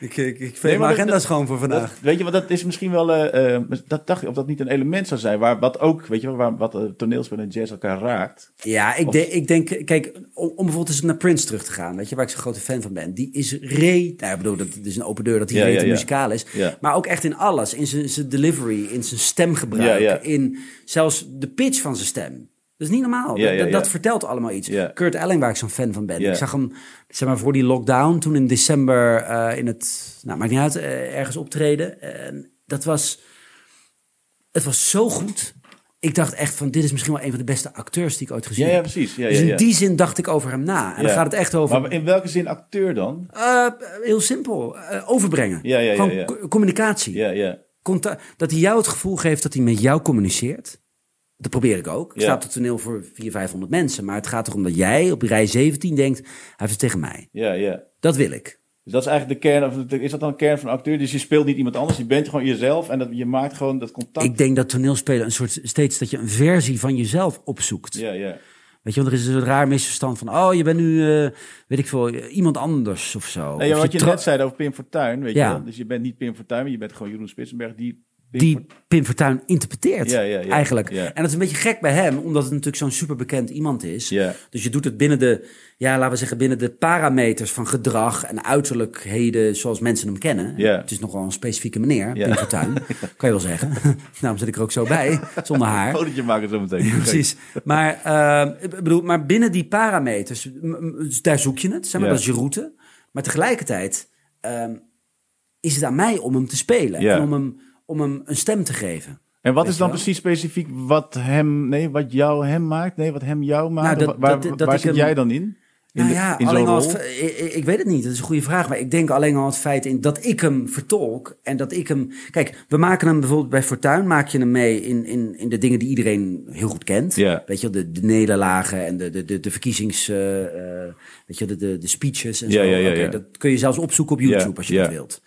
Ik, ik, ik Nee, veeg maar mijn agenda dat- schoon voor vandaag. Dat, weet je, want dat is misschien wel, eh, eh, dat dacht ik, of dat niet een element zou zijn, waar wat ook, weet je wel, waar, wat uh, toneelspel en jazz elkaar raakt. Ja, ik, denk, ik denk, kijk, om, om bijvoorbeeld eens naar Prince terug te gaan, weet je, waar ik zo'n grote fan van ben. Die is re, nou, ik bedoel, dat is een open deur dat hij Ja, ja, ja. muzikaal is. Maar ook echt in alles, in zijn, zijn delivery, in zijn stemgebruik, in zelfs de pitch van zijn stem. Dat is niet normaal. Dat- vertelt allemaal iets. Kurt Elling, waar ik zo'n fan van ben. Ik zag hem, zeg maar, voor die lockdown, toen in december eh, in het, nou, maakt niet uit, eh, ergens optreden. En dat was, het was zo goed. Ik dacht echt van, dit is misschien wel een van de beste acteurs die ik ooit gezien Ja, ja, heb. precies. Ja, Dus ja, in die zin dacht ik over hem na. En dan gaat het echt over... Maar in welke zin acteur dan? eh, heel simpel. overbrengen. Ja, Gewoon communicatie. Ja, ja. Conta- dat hij jou het gevoel geeft dat hij met jou communiceert. Dat probeer ik ook. Ik Ja. sta op het toneel voor 400, 500 mensen. Maar het gaat erom dat jij op rij 17 denkt... hij heeft het tegen mij. Ja, ja. Dat wil ik. Dus dat is eigenlijk de kern, of de- is dat dan een kern van een acteur? Dus je speelt niet iemand anders, je bent gewoon jezelf en dat, je maakt gewoon dat contact. Ik denk dat toneelspelen een soort steeds dat je een versie van jezelf opzoekt. Ja, ja. Weet je, want er is een raar misverstand van... oh, je bent nu, eh, weet ik veel, iemand anders of zo. Nee, ja, Of wat je net zei over Pim Fortuyn, weet Ja. je wel. Dus je bent niet Pim Fortuyn, maar je bent gewoon Jeroen Spitsenberg die... Die Pim Fortuyn interpreteert, Ja, ja, ja. eigenlijk. En dat is een beetje gek bij hem, omdat het natuurlijk zo'n superbekend iemand is. Ja. Dus je doet het binnen de, ja, laten we zeggen, binnen de parameters van gedrag en uiterlijkheden zoals mensen hem kennen. Ja. Het is nogal een specifieke meneer, Ja. Pim Fortuyn, kan je wel zeggen. Daarom zit ik er ook zo bij, zonder haar. Fotootje maken zo meteen. Precies. Maar, eh, ik bedoel, maar binnen die parameters, dus daar zoek je het, zeg maar, dat is je route. Maar tegelijkertijd ehm, is het aan mij om hem te spelen Ja. en om hem, om hem een stem te geven. En wat is dan precies specifiek wat hem, nee, wat jou hem maakt? Nee, wat hem jou maakt? Nou, dat- waar dat- dat waar zit hem- jij dan in? In, nou de- ja, in alleen al het, ik, weet het niet, dat is een goede vraag. Maar ik denk alleen al het feit in dat ik hem vertolk en dat ik hem... Kijk, we maken hem bijvoorbeeld bij Fortuin, maak je hem mee in, in, in de dingen die iedereen heel goed kent. Ja. Weet je, de, de nederlagen en de, de, de, de verkiezings... eh, weet je, de, de, de speeches en zo. ja. Dat kun je zelfs opzoeken op YouTube als je dat wilt.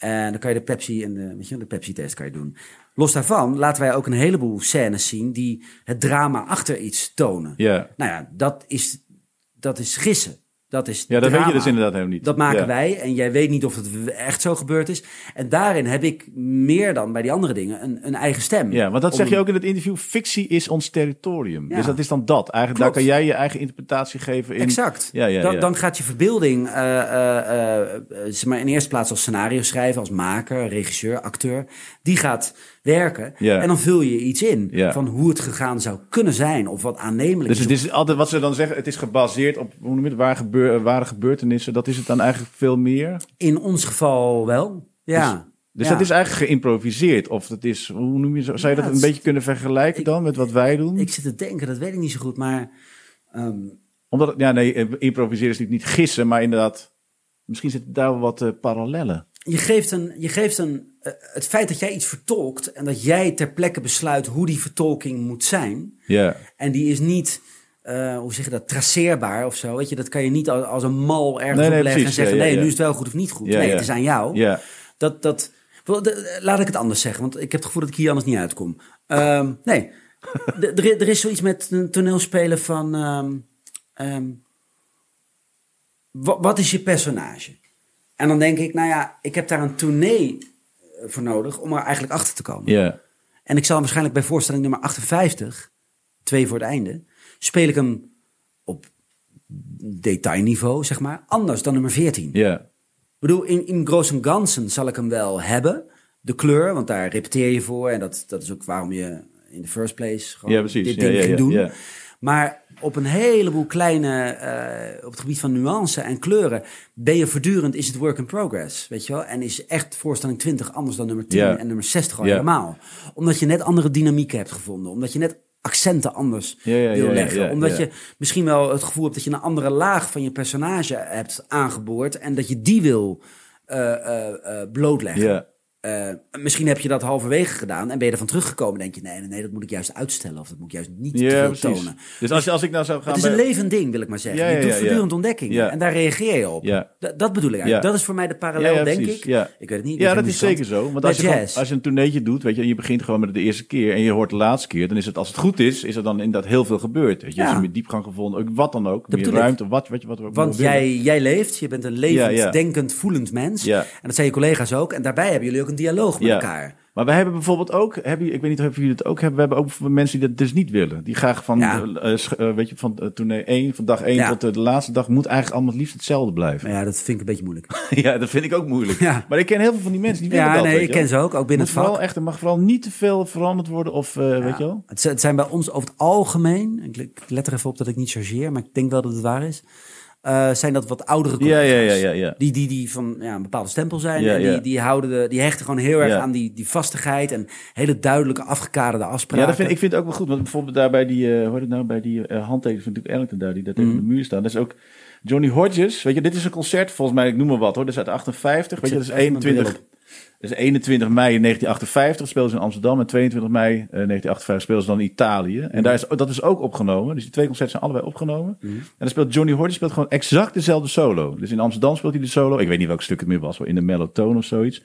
En dan kan je de Pepsi en de, weet je, de Pepsi-test kan je doen. Los daarvan laten wij ook een heleboel scènes zien die het drama achter iets tonen. Ja. Nou ja, dat is, dat is gissen. Dat is Ja, dat weet je dus inderdaad helemaal niet. Dat maken Ja. wij en jij weet niet of het echt zo gebeurd is. En daarin heb ik meer dan bij die andere dingen een, een eigen stem. Ja, want dat zeg je ook in het interview. Fictie is ons territorium. Ja. Dus dat is dan dat. Eigenlijk, daar kan jij je eigen interpretatie geven in. Exact. Ja, ja, dan, ja. dan gaat je verbeelding, eh, eh, zeg maar in eerste plaats als scenario schrijven, als maker, regisseur, acteur, die gaat werken. Ja. En dan vul je iets in Ja. van hoe het gegaan zou kunnen zijn of wat aannemelijk Dus is. het is altijd wat ze dan zeggen. Het is gebaseerd op hoe noem het, waar gebeur, ware gebeurtenissen. Dat is het dan eigenlijk veel meer. In ons geval wel. Ja. Dus Dus Ja. dat is eigenlijk geïmproviseerd. Of dat is, hoe noem je zo? Zou je dat een beetje kunnen vergelijken ik- dan met wat wij doen? Ik zit te denken, dat weet ik niet zo goed, maar... ehm, Omdat, ja, nee, eh, improviseren is natuurlijk niet gissen, maar inderdaad, misschien zitten daar wel wat eh, parallellen. Je geeft een, je geeft een, eh, het feit dat jij iets vertolkt en dat jij ter plekke besluit hoe die vertolking moet zijn. Ja, En die is niet, eh, hoe zeg je dat, traceerbaar of zo. Weet je, dat kan je niet als, als een mal ergens Nee, nee, opleggen precies. en zeggen: Ja, ja, nee, nu is het wel goed of niet goed. Nee, het is aan jou. ja. Dat, dat, laat ik het anders zeggen, want ik heb het gevoel dat ik hier anders niet uitkom. Ehm, nee, er, is zoiets met een toneelspelen van. ehm, ehm, wa- wat is je personage? En dan denk ik, nou ja, ik heb daar een tournee eh, voor nodig om er eigenlijk achter te komen. ja. En ik zal hem waarschijnlijk bij voorstelling nummer 58, twee voor het einde, speel ik hem op detailniveau, zeg maar, anders dan nummer 14. ja. Ik bedoel, in, in Gross en Gansen zal ik hem wel hebben. De kleur, want daar repeteer je voor. En dat, dat is ook waarom je in the first place gewoon dit ding ging ja, doen. ja. Maar op een heleboel kleine, eh, op het gebied van nuance en kleuren, ben je voortdurend, is het work in progress, weet je wel? En is echt voorstelling 20 anders dan nummer 10 Ja. en nummer 60 al helemaal. Omdat je net andere dynamieken hebt gevonden. Omdat je net accenten anders Ja, ja, wil leggen. ja, omdat je misschien wel het gevoel hebt dat je een andere laag van je personage hebt aangeboord en dat je die wil eh, eh, blootleggen. Eh, misschien heb je dat halverwege gedaan en ben je ervan teruggekomen. Denk je, nee, nee, nee, dat moet ik juist uitstellen of dat moet ik juist niet te veel precies. tonen. Dus als, als ik nou zou gaan... Het is een levend ding, wil ik maar zeggen. Ja, ja, je doet ja, voortdurend ontdekkingen en daar reageer je op. Dat bedoel ik eigenlijk. Dat is voor mij de parallel, denk ik. Ja. Ik weet het niet. Ja, dat is zeker zo. Want als je, gewoon- als je een tourneetje doet, weet je, en je begint gewoon met de eerste keer en je hoort de laatste keer, dan is het, als het goed is, is er dan inderdaad heel veel gebeurd. Weet je, is er meer diepgang gevonden, ook wat dan ook, meer bedoel ik. ruimte, wat, wat, wat, wat Want jij, jij leeft, je bent een levend, denkend, voelend mens. En dat zijn je collega's ook. En daarbij hebben jullie ook een dialoog met Ja. elkaar. Maar we hebben bijvoorbeeld ook, heb je, ik weet niet of jullie het ook hebben, we hebben ook mensen die dat dus niet willen. Die graag van, Ja. eh, eh, eh, weet je, van uh, tournee 1, van dag 1 Ja. tot eh, de laatste dag, moet eigenlijk allemaal het liefst hetzelfde blijven. Maar ja, dat vind ik een beetje moeilijk. ja, dat vind ik ook moeilijk. Ja. Maar ik ken heel veel van die mensen die willen Ja, dat. nee, weet ik ken ze ook, ook binnen Moet het vak. vooral echt, er mag vooral niet te veel veranderd worden of, eh, weet je wel. Het, het zijn bij ons over het algemeen, ik let er even op dat ik niet chargeer, maar ik denk wel dat het waar is. Eh, zijn dat wat oudere Ja, ja, collega's. ja, ja, ja. Die, die, die van ja, een bepaalde stempel zijn. En die, die, houden de, die hechten gewoon heel erg aan die, die vastigheid en hele duidelijke afgekaderde afspraken. Ja, dat vind, ik vind het ook wel goed. Want bijvoorbeeld daar bij die, heet het nou, bij die eh handtekening van Duke Ellington daar, die daar Mhm. tegen de muur staan. Dat is ook Johnny Hodges. Weet je, dit is een concert, volgens mij, ik noem maar wat hoor. Dat is uit 58. Weet je, dat is zet even mijn bril 21. Is 21 mei 1958 speelden ze in Amsterdam en 22 mei eh, 1958 speelden ze dan in Italië. En daar is, dat is ook opgenomen. Dus die twee concerten zijn allebei opgenomen. Mhm. En dan speelt Johnny Hodges speelt gewoon exact dezelfde solo. Dus in Amsterdam speelt hij de solo. Ik weet niet welk stuk het meer was, wel in de mellotone of zoiets.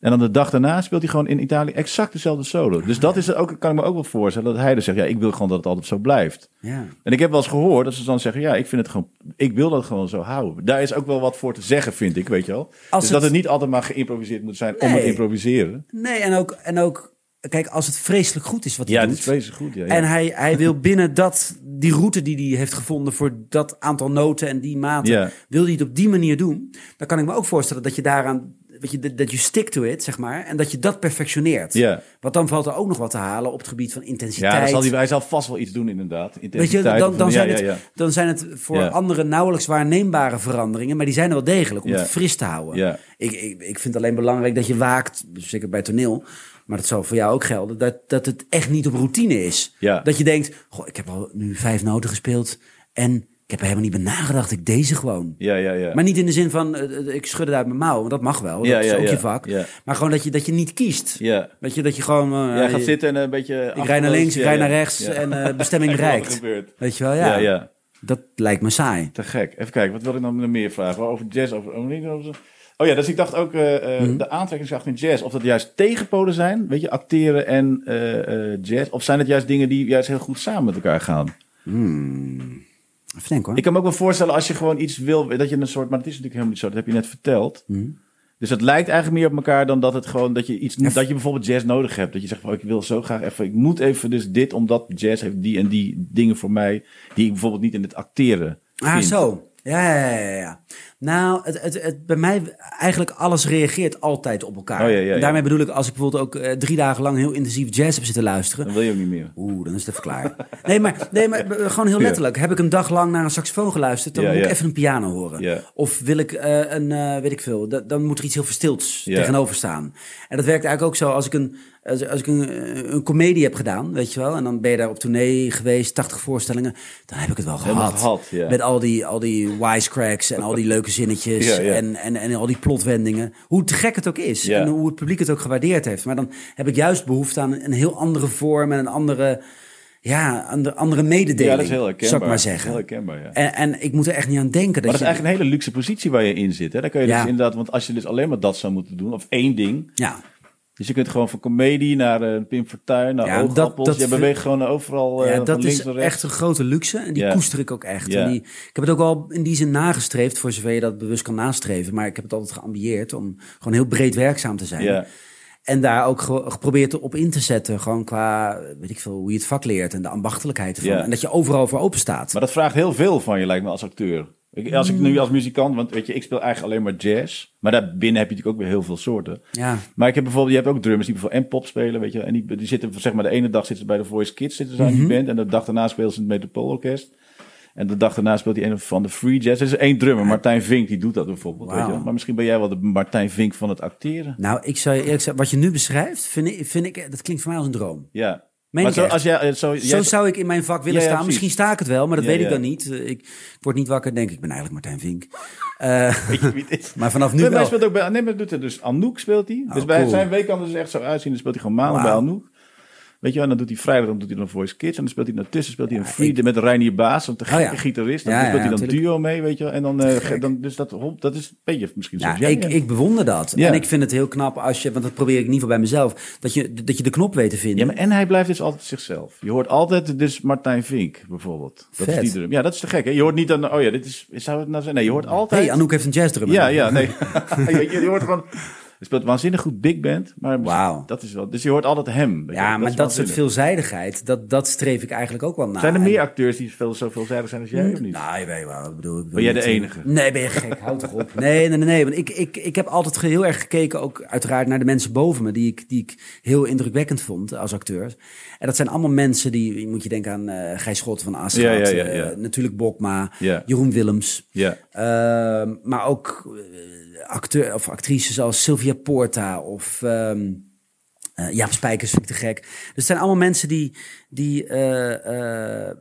En dan de dag daarna speelt hij gewoon in Italië exact dezelfde solo. Dus dat is ook, kan ik me ook wel voorstellen. Dat hij dus zegt, ja, ik wil gewoon dat het altijd zo blijft. Ja. En ik heb wel eens gehoord dat ze dan zeggen, ja, ik vind het gewoon, ik wil dat gewoon zo houden. Daar is ook wel wat voor te zeggen, vind ik, weet je wel. Als dus het- dat het niet altijd maar geïmproviseerd moet zijn om het improviseren. Nee, en ook, en ook, kijk, als het vreselijk goed is wat hij Ja, doet. dat is vreselijk goed. Ja, ja. En hij, hij wil binnen dat, die route die hij heeft gevonden voor dat aantal noten en die maten, Ja. wil hij het op die manier doen. Dan kan ik me ook voorstellen dat je daaraan, weet je, dat- dat je stick to it, zeg maar, en dat je dat perfectioneert. Ja. Want dan valt er ook nog wat te halen op het gebied van intensiteit. ja, dan zal hij, hij zal vast wel iets doen inderdaad. Weet je, Intensiteit dan, dan, zijn ja, het, ja. dan zijn het voor anderen nauwelijks waarneembare veranderingen, maar die zijn er wel degelijk om het fris te houden. Ja. Ik, ik, ik vind alleen belangrijk dat je waakt, zeker bij toneel, maar dat zal voor jou ook gelden, dat, dat het echt niet op routine is. Ja. Dat je denkt, goh, ik heb al nu vijf noten gespeeld en ik heb er helemaal niet bij nagedacht, ik deze gewoon. Ja, ja, ja. Maar niet in de zin van, eh, eh, ik schud het uit mijn mouw, want dat mag wel, dat Ja, is ja, ook ja, je vak. Maar gewoon dat je, dat je niet kiest. ja. Weet je, dat je gewoon... Jij gaat je- zitten en een beetje... Ik rij naar links, ik rij naar rechts en bestemming gebeurt. Weet je wel, ja. Ja, ja. Dat lijkt me saai. Te gek. Even kijken, wat wil ik dan nog meer vragen? Over jazz, over... over Oh ja, dus ik dacht ook Mhm. de aantrekkingskracht in jazz. Of dat juist tegenpolen zijn, weet je, acteren en jazz. Of zijn het juist dingen die juist heel goed samen met elkaar gaan? Even denken hoor. Ik kan me ook wel voorstellen als je gewoon iets wil, dat je een soort... Maar het is natuurlijk helemaal niet zo, dat heb je net verteld. Mhm. Dus het lijkt eigenlijk meer op elkaar dan dat het gewoon... Dat je, iets, dat je bijvoorbeeld jazz nodig hebt. Dat je zegt van, ik wil zo graag even... Ik moet even dus dit, omdat jazz heeft die en die dingen voor mij... die ik bijvoorbeeld niet in het acteren Ah, vind. zo. Ja, ja, ja, ja. Nou, het, het, het, bij mij eigenlijk alles reageert altijd op elkaar. Oh, ja, ja, ja. En daarmee bedoel ik, als ik bijvoorbeeld ook eh, drie dagen lang heel intensief jazz heb zitten luisteren. Dan wil je ook niet meer. Oeh, dan is het even klaar. Nee, maar, nee, maar eh, gewoon heel letterlijk. Heb ik een dag lang naar een saxofoon geluisterd, dan moet ik even een piano horen. Of wil ik eh, een, weet ik veel, da- dan moet er iets heel verstilds tegenover staan. En dat werkt eigenlijk ook zo als ik een, als, als ik een, een comedie heb gedaan, weet je wel. En dan ben je daar op tournee geweest, 80 voorstellingen. Dan heb ik het wel gehad. gehad. Met al die, al die wisecracks en al die leuke zinnetjes Ja, ja. En, en, en al die plotwendingen. Hoe te gek het ook is. Ja. En hoe het publiek het ook gewaardeerd heeft. Maar dan heb ik juist behoefte aan een heel andere vorm en een andere, ja, andere, andere mededeling. Ja, dat is heel herkenbaar. Zou ik maar is zeggen. Heel herkenbaar, ja. En, en ik moet er echt niet aan denken. Dat Maar dat is je, eigenlijk een hele luxe positie waar je in zit. Hè? Dan kun je Ja. dus inderdaad, want als je dus alleen maar dat zou moeten doen, of één ding. Ja, Dus je kunt gewoon van comedie naar eh, Pim Fortuyn, naar Ja, dat- oogappels. dat je beweegt gewoon overal ja van dat is echt een grote luxe. En die Ja. koester ik ook echt. Ja. En die, ik heb het ook wel in die zin nagestreefd, voor zover je dat bewust kan nastreven. Maar ik heb het altijd geambieerd om gewoon heel breed werkzaam te zijn. Ja. En daar ook ge- geprobeerd op in te zetten. Gewoon qua, weet ik veel, hoe je het vak leert en de ambachtelijkheid ervan. Ja. En dat je overal voor open staat. Maar dat vraagt heel veel van je, lijkt me, als acteur. Ik, als ik nu als muzikant, want weet je, ik speel eigenlijk alleen maar jazz. Maar daarbinnen heb je natuurlijk ook weer heel veel soorten. Ja, Maar ik heb bijvoorbeeld, je hebt ook drummers die bijvoorbeeld en pop spelen, weet je. En die, die zitten, zeg maar, de ene dag zitten ze bij de Voice Kids, zitten ze aan Mhm. die band. En de dag daarna spelen ze in het Metropoolorkest. En de dag daarna speelt hij een van de Free Jazz. Er is één drummer, Martijn Vink, die doet dat bijvoorbeeld. Weet je? Maar misschien ben jij wel de Martijn Vink van het acteren. nou, ik zou je eerlijk zeggen, wat je nu beschrijft, vind ik, vind ik, dat klinkt voor mij als een droom. Ja. Meen maar zo, als jij, eh, zo, zou ik in mijn vak willen Ja, ja, staan. Misschien sta ik het wel, maar dat Ja, weet ik dan niet. Eh, Ik, ik word niet wakker en denk ik ben eigenlijk Martijn Vink. Weet je wie het is? maar vanaf nu Nee, wel. speelt ook bij, nee, maar doet het dus Anouk speelt hij. dus Oh, bij cool. zijn week kan er dus echt zo uitzien. Dan speelt hij gewoon maandag bij Anouk. Weet je wel, en dan doet hij vrijdag dan doet hij dan Voice Kids. En dan speelt hij daartussen speelt hij een Ja, free ik- met Reinier Baas, een te gekke ja. gitarist. Dan Ja, speelt hij dan natuurlijk. duo mee, weet je wel. En dan, eh, dan dus dat, dat is een beetje misschien Ja, zoals jij. ik, ik bewonder dat. En ik vind het heel knap als je, want dat probeer ik in ieder geval bij mezelf, dat je, dat je de knop weet te vinden. Ja, maar en hij blijft dus altijd zichzelf. Je hoort altijd dus Martijn Vink bijvoorbeeld. Dat Vet. is die drum. Ja, dat is te gek. Hè? Je hoort niet dan, oh ja, dit is, zou het nou zijn? Nee, je hoort altijd. hey, Anouk heeft een jazzdrummer. Ja, ja, nee. je, je hoort gewoon. Speelt waanzinnig goed big band, maar dat is wel. Dus je hoort altijd hem. Ja, maar dat soort veelzijdigheid, dat, dat streef ik eigenlijk ook wel naar. Zijn er meer acteurs die veel, zo veelzijdig zijn als jij of niet? Nou, je weet wel, ik bedoel... Ik Ben jij de enige? Nee, ben je gek, houd toch op. Nee, nee, nee, nee, want ik, ik, ik heb altijd heel erg gekeken, ook uiteraard naar de mensen boven me, die ik, die ik heel indrukwekkend vond als acteurs. En dat zijn allemaal mensen die, moet je denken aan eh Gijs Schot van Aschat, Ja, ja, ja, eh, natuurlijk Bokma, Ja. Jeroen Willems. Ja. Ehm, maar ook eh, acteur, of actrices als Sylvia Porta of eh, Jaap Spijkers vind ik te gek. Dus het zijn allemaal mensen die, die eh, eh,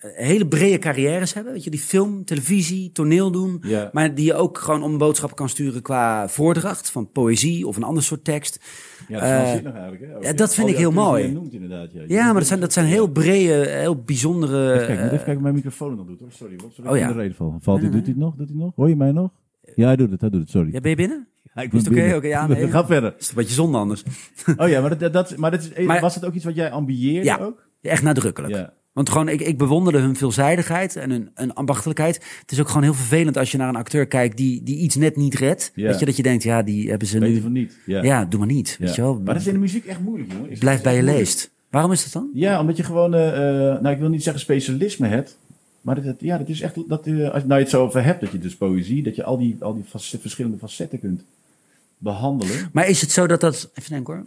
hele brede carrières hebben. Weet je, die film, televisie, toneel doen. Ja. Maar die je ook gewoon om boodschap kan sturen qua voordracht van poëzie of een ander soort tekst. Ja, dat Eh, waanzinnig eigenlijk. Hè? Ja, dat vind die ik heel mooi. noemt inderdaad. Ja, Ja, maar dat zijn, dat zijn heel brede, heel bijzondere... Kijk, ik moet even kijken of mijn microfoon nog doet hoor. Sorry, wat sorry Oh, ja. in de reden val. Valt hij, doet hij het nog? Doet hij nog? Hoor je mij nog? Ja, hij doet het, hij doet het, sorry. ja, ben je binnen? Ik het oké? Oké, ja, nee. Ga verder. is een beetje zonde anders. Oh ja, maar, dat, dat, maar, dat is, Maar- was het ook iets wat jij ambieerde Ja. ook? Echt nadrukkelijk. Ja. Want gewoon, ik, ik bewonderde hun veelzijdigheid en hun, hun ambachtelijkheid. Het is ook gewoon heel vervelend als je naar een acteur kijkt die, die iets net niet redt. Ja. Weet je, dat je denkt, ja, die hebben ze Weet je nu... van niet? Ja. Ja, doe maar niet. Weet Ja. je wel. Maar dat is in de muziek echt moeilijk, jongen. Is- Blijf is bij je moeilijk. leest. Waarom is dat dan? Ja, omdat je gewoon, eh, eh, nou ik wil niet zeggen specialisme hebt. Maar dat, ja, dat is echt, dat, eh, als nou je het zo over hebt, dat je dus poëzie, dat je al die, al die fac- verschillende facetten kunt behandelen. Maar is het zo dat dat... Even denken hoor.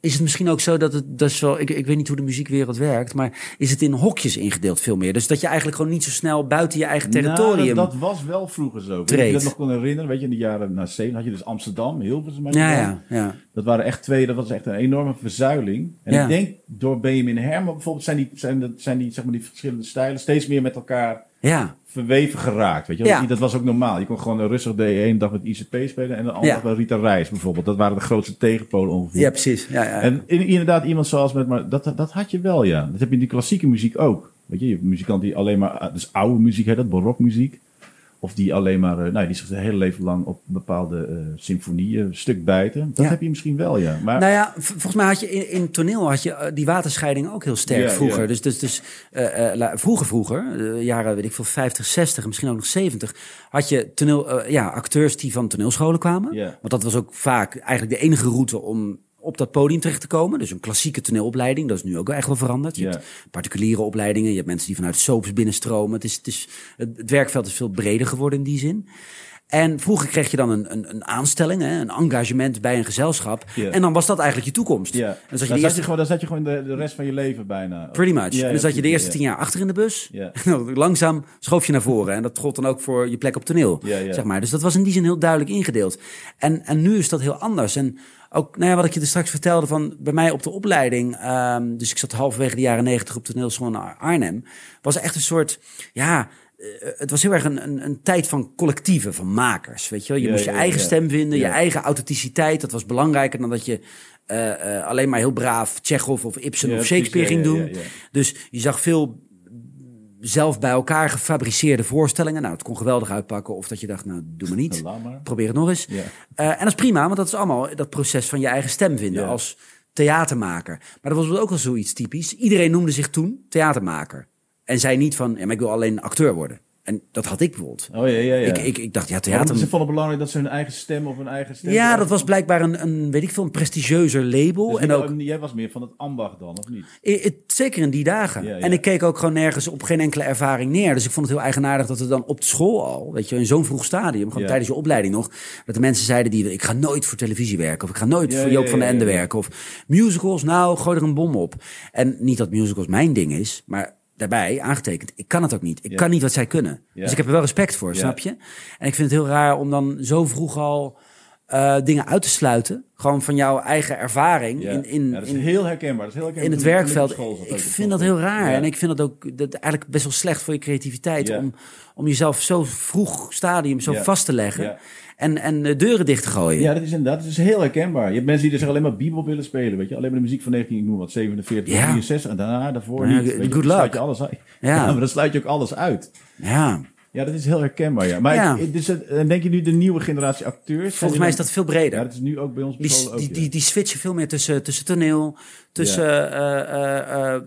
Is het misschien ook zo dat het, dat is wel, ik, ik weet niet hoe de muziekwereld werkt, maar is het in hokjes ingedeeld veel meer? Dus dat je eigenlijk gewoon niet zo snel buiten je eigen territorium... Nou, dat, dat was wel vroeger zo. Weet je dat nog kon herinneren? Weet je, in de jaren na 7 had je dus Amsterdam, Hilversum. ja, ja, ja. Dat waren echt twee, dat was echt een enorme verzuiling. En Ja. ik denk door Benjamin Herman bijvoorbeeld zijn die, zijn, dat, zijn die, zeg maar, die verschillende stijlen steeds meer met elkaar Ja, verweven geraakt. Weet je? Ja. Dat was ook normaal. Je kon gewoon rustig de ene dag met ICP spelen en de andere Ja. dag met Rita Reis bijvoorbeeld. Dat waren de grootste tegenpolen ongeveer. ja precies. Ja, ja. En in- inderdaad, iemand zoals met, maar dat, dat had je wel, ja. Dat heb je in die klassieke muziek ook. Weet je, je hebt die alleen maar, ah, dus oude muziek heet dat, barokmuziek. Of die alleen maar, eh, nou, die zich zijn hele leven lang op bepaalde eh symfonieën stuk bijten. Dat Ja. heb je misschien wel, ja. Maar Nou ja, volgens mij had je in, in toneel had je eh, die waterscheiding ook heel sterk Ja, vroeger. ja. Dus, dus, dus la- vroeger, vroeger, jaren weet ik veel, 50, 60, misschien ook nog 70, had je toneel, ja, acteurs die van toneelscholen kwamen. Ja. Want dat was ook vaak eigenlijk de enige route om op dat podium terecht te komen. Dus een klassieke toneelopleiding, dat is nu ook echt wel veranderd. Je hebt particuliere opleidingen, je hebt mensen die vanuit soaps binnenstromen. Het, is, het, is, het, het werkveld is veel breder geworden in die zin. En vroeger kreeg je dan een, een, een aanstelling, hè, een engagement bij een gezelschap. En dan was dat eigenlijk je toekomst. En dan Dan zat je zat, de je eerste, gewoon, dan zat je gewoon de, de rest van je leven bijna. pretty much. En dan zat je de eerste tien jaar achter in de bus. En dan langzaam schoof je naar voren. En dat gold dan ook voor je plek op toneel. Zeg maar. Dus dat was in die zin heel duidelijk ingedeeld. En, en nu is dat heel anders. En ook nou ja, wat ik je er straks vertelde van bij mij op de opleiding. ehm, dus ik zat halverwege de jaren negentig op toneelschool in Arnhem. Was echt een soort, ja... eh, Het was heel erg een, een, een tijd van collectieven, van makers. Weet je, wel? je Ja, moest je ja, eigen stem vinden, je eigen authenticiteit. Dat was belangrijker dan dat je eh, eh, alleen maar heel braaf Tsjechov of Ibsen Ja, of Shakespeare ging doen. ja, ja. Dus je zag veel zelf bij elkaar gefabriceerde voorstellingen. Nou, het kon geweldig uitpakken. Of dat je dacht, nou, doe maar niet. Probeer het nog eens. Eh, en dat is prima, want dat is allemaal dat proces van je eigen stem vinden als theatermaker. Maar dat was ook wel zoiets typisch. Iedereen noemde zich toen theatermaker. En zei niet van, ja, maar ik wil alleen acteur worden. En dat had ik bijvoorbeeld. Oh ja, ja, ja. Ik, ik, ik dacht, ja, theater... ze vonden het belangrijk dat ze hun eigen stem of hun eigen stem... Ja, dat was blijkbaar een, een weet ik veel, een prestigieuzer label. Dus en ook, Jij was meer van het ambacht dan, of niet? I- zeker in die dagen. Ja, ja. En ik keek ook gewoon nergens op geen enkele ervaring neer. Dus ik vond het heel eigenaardig dat er dan op de school al, weet je, in zo'n vroeg stadium, gewoon Ja. tijdens je opleiding nog, dat de mensen zeiden die, ik ga nooit voor televisie werken, of ik ga nooit voor Joop van den Ende werken, of musicals, nou, gooi er een bom op. En niet dat musicals mijn ding is, maar daarbij aangetekend, ik kan het ook niet. Ik Ja. kan niet wat zij kunnen. Ja. Dus ik heb er wel respect voor, Ja. snap je? En ik vind het heel raar om dan zo vroeg al eh, dingen uit te sluiten, gewoon van jouw eigen ervaring Ja. in, in, dat is in, heel herkenbaar. Dat is heel herkenbaar in het werkveld. Ik vind dat heel raar. En ik vind dat ook dat eigenlijk best wel slecht voor je creativiteit. Om, om jezelf zo vroeg stadium zo vast te leggen. En, en de deuren dicht te gooien. Ja, dat is inderdaad dat is heel herkenbaar. Je hebt mensen die er zich alleen maar bebop willen spelen, weet je. Alleen maar de muziek van 19, ik noem wat, 47, Ja. 63 en daarna, daarvoor Ja, niet. good je, luck. sluit je alles uit. Ja. maar dan sluit je ook alles uit. ja. Ja, dat is heel herkenbaar, ja. Maar Ja. dus, het- en denk je nu de nieuwe generatie acteurs? Volgens mij is dat veel breder. Ja, dat is nu ook bij ons Die, ook, die, ja. die, die switchen veel meer tussen, tussen toneel, tussen eh, eh, eh,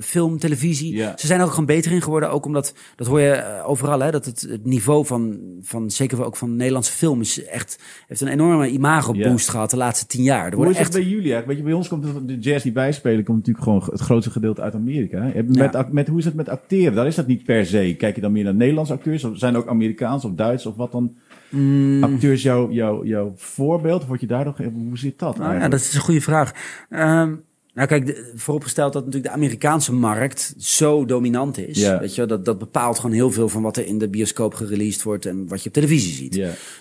film, televisie. Ze zijn er ook gewoon beter in geworden. Ook omdat, dat hoor je overal, hè, dat het, het niveau van, van, zeker ook van Nederlandse film, is echt, heeft een enorme imago-boost gehad de laatste tien jaar. Er Hoe is het echt bij jullie eigenlijk? Weet je, bij ons komt het- de jazz die wij spelen, komt natuurlijk gewoon het grootste gedeelte uit Amerika. hè? Met, Ja. met, hoe is het met acteren? Daar is dat niet per se. Kijk je dan meer naar Nederlandse acteurs? Of zijn er ook Amerikaans of Duits of wat dan? Mm. Acteurs jouw jouw jouw voorbeeld? Word je daar nog, hoe zit dat Nou ja, dat is een goede vraag. Ehm, nou kijk, de- vooropgesteld dat natuurlijk de Amerikaanse markt zo dominant is. Weet je, dat, dat bepaalt gewoon heel veel van wat er in de bioscoop gereleased wordt en wat je op televisie ziet.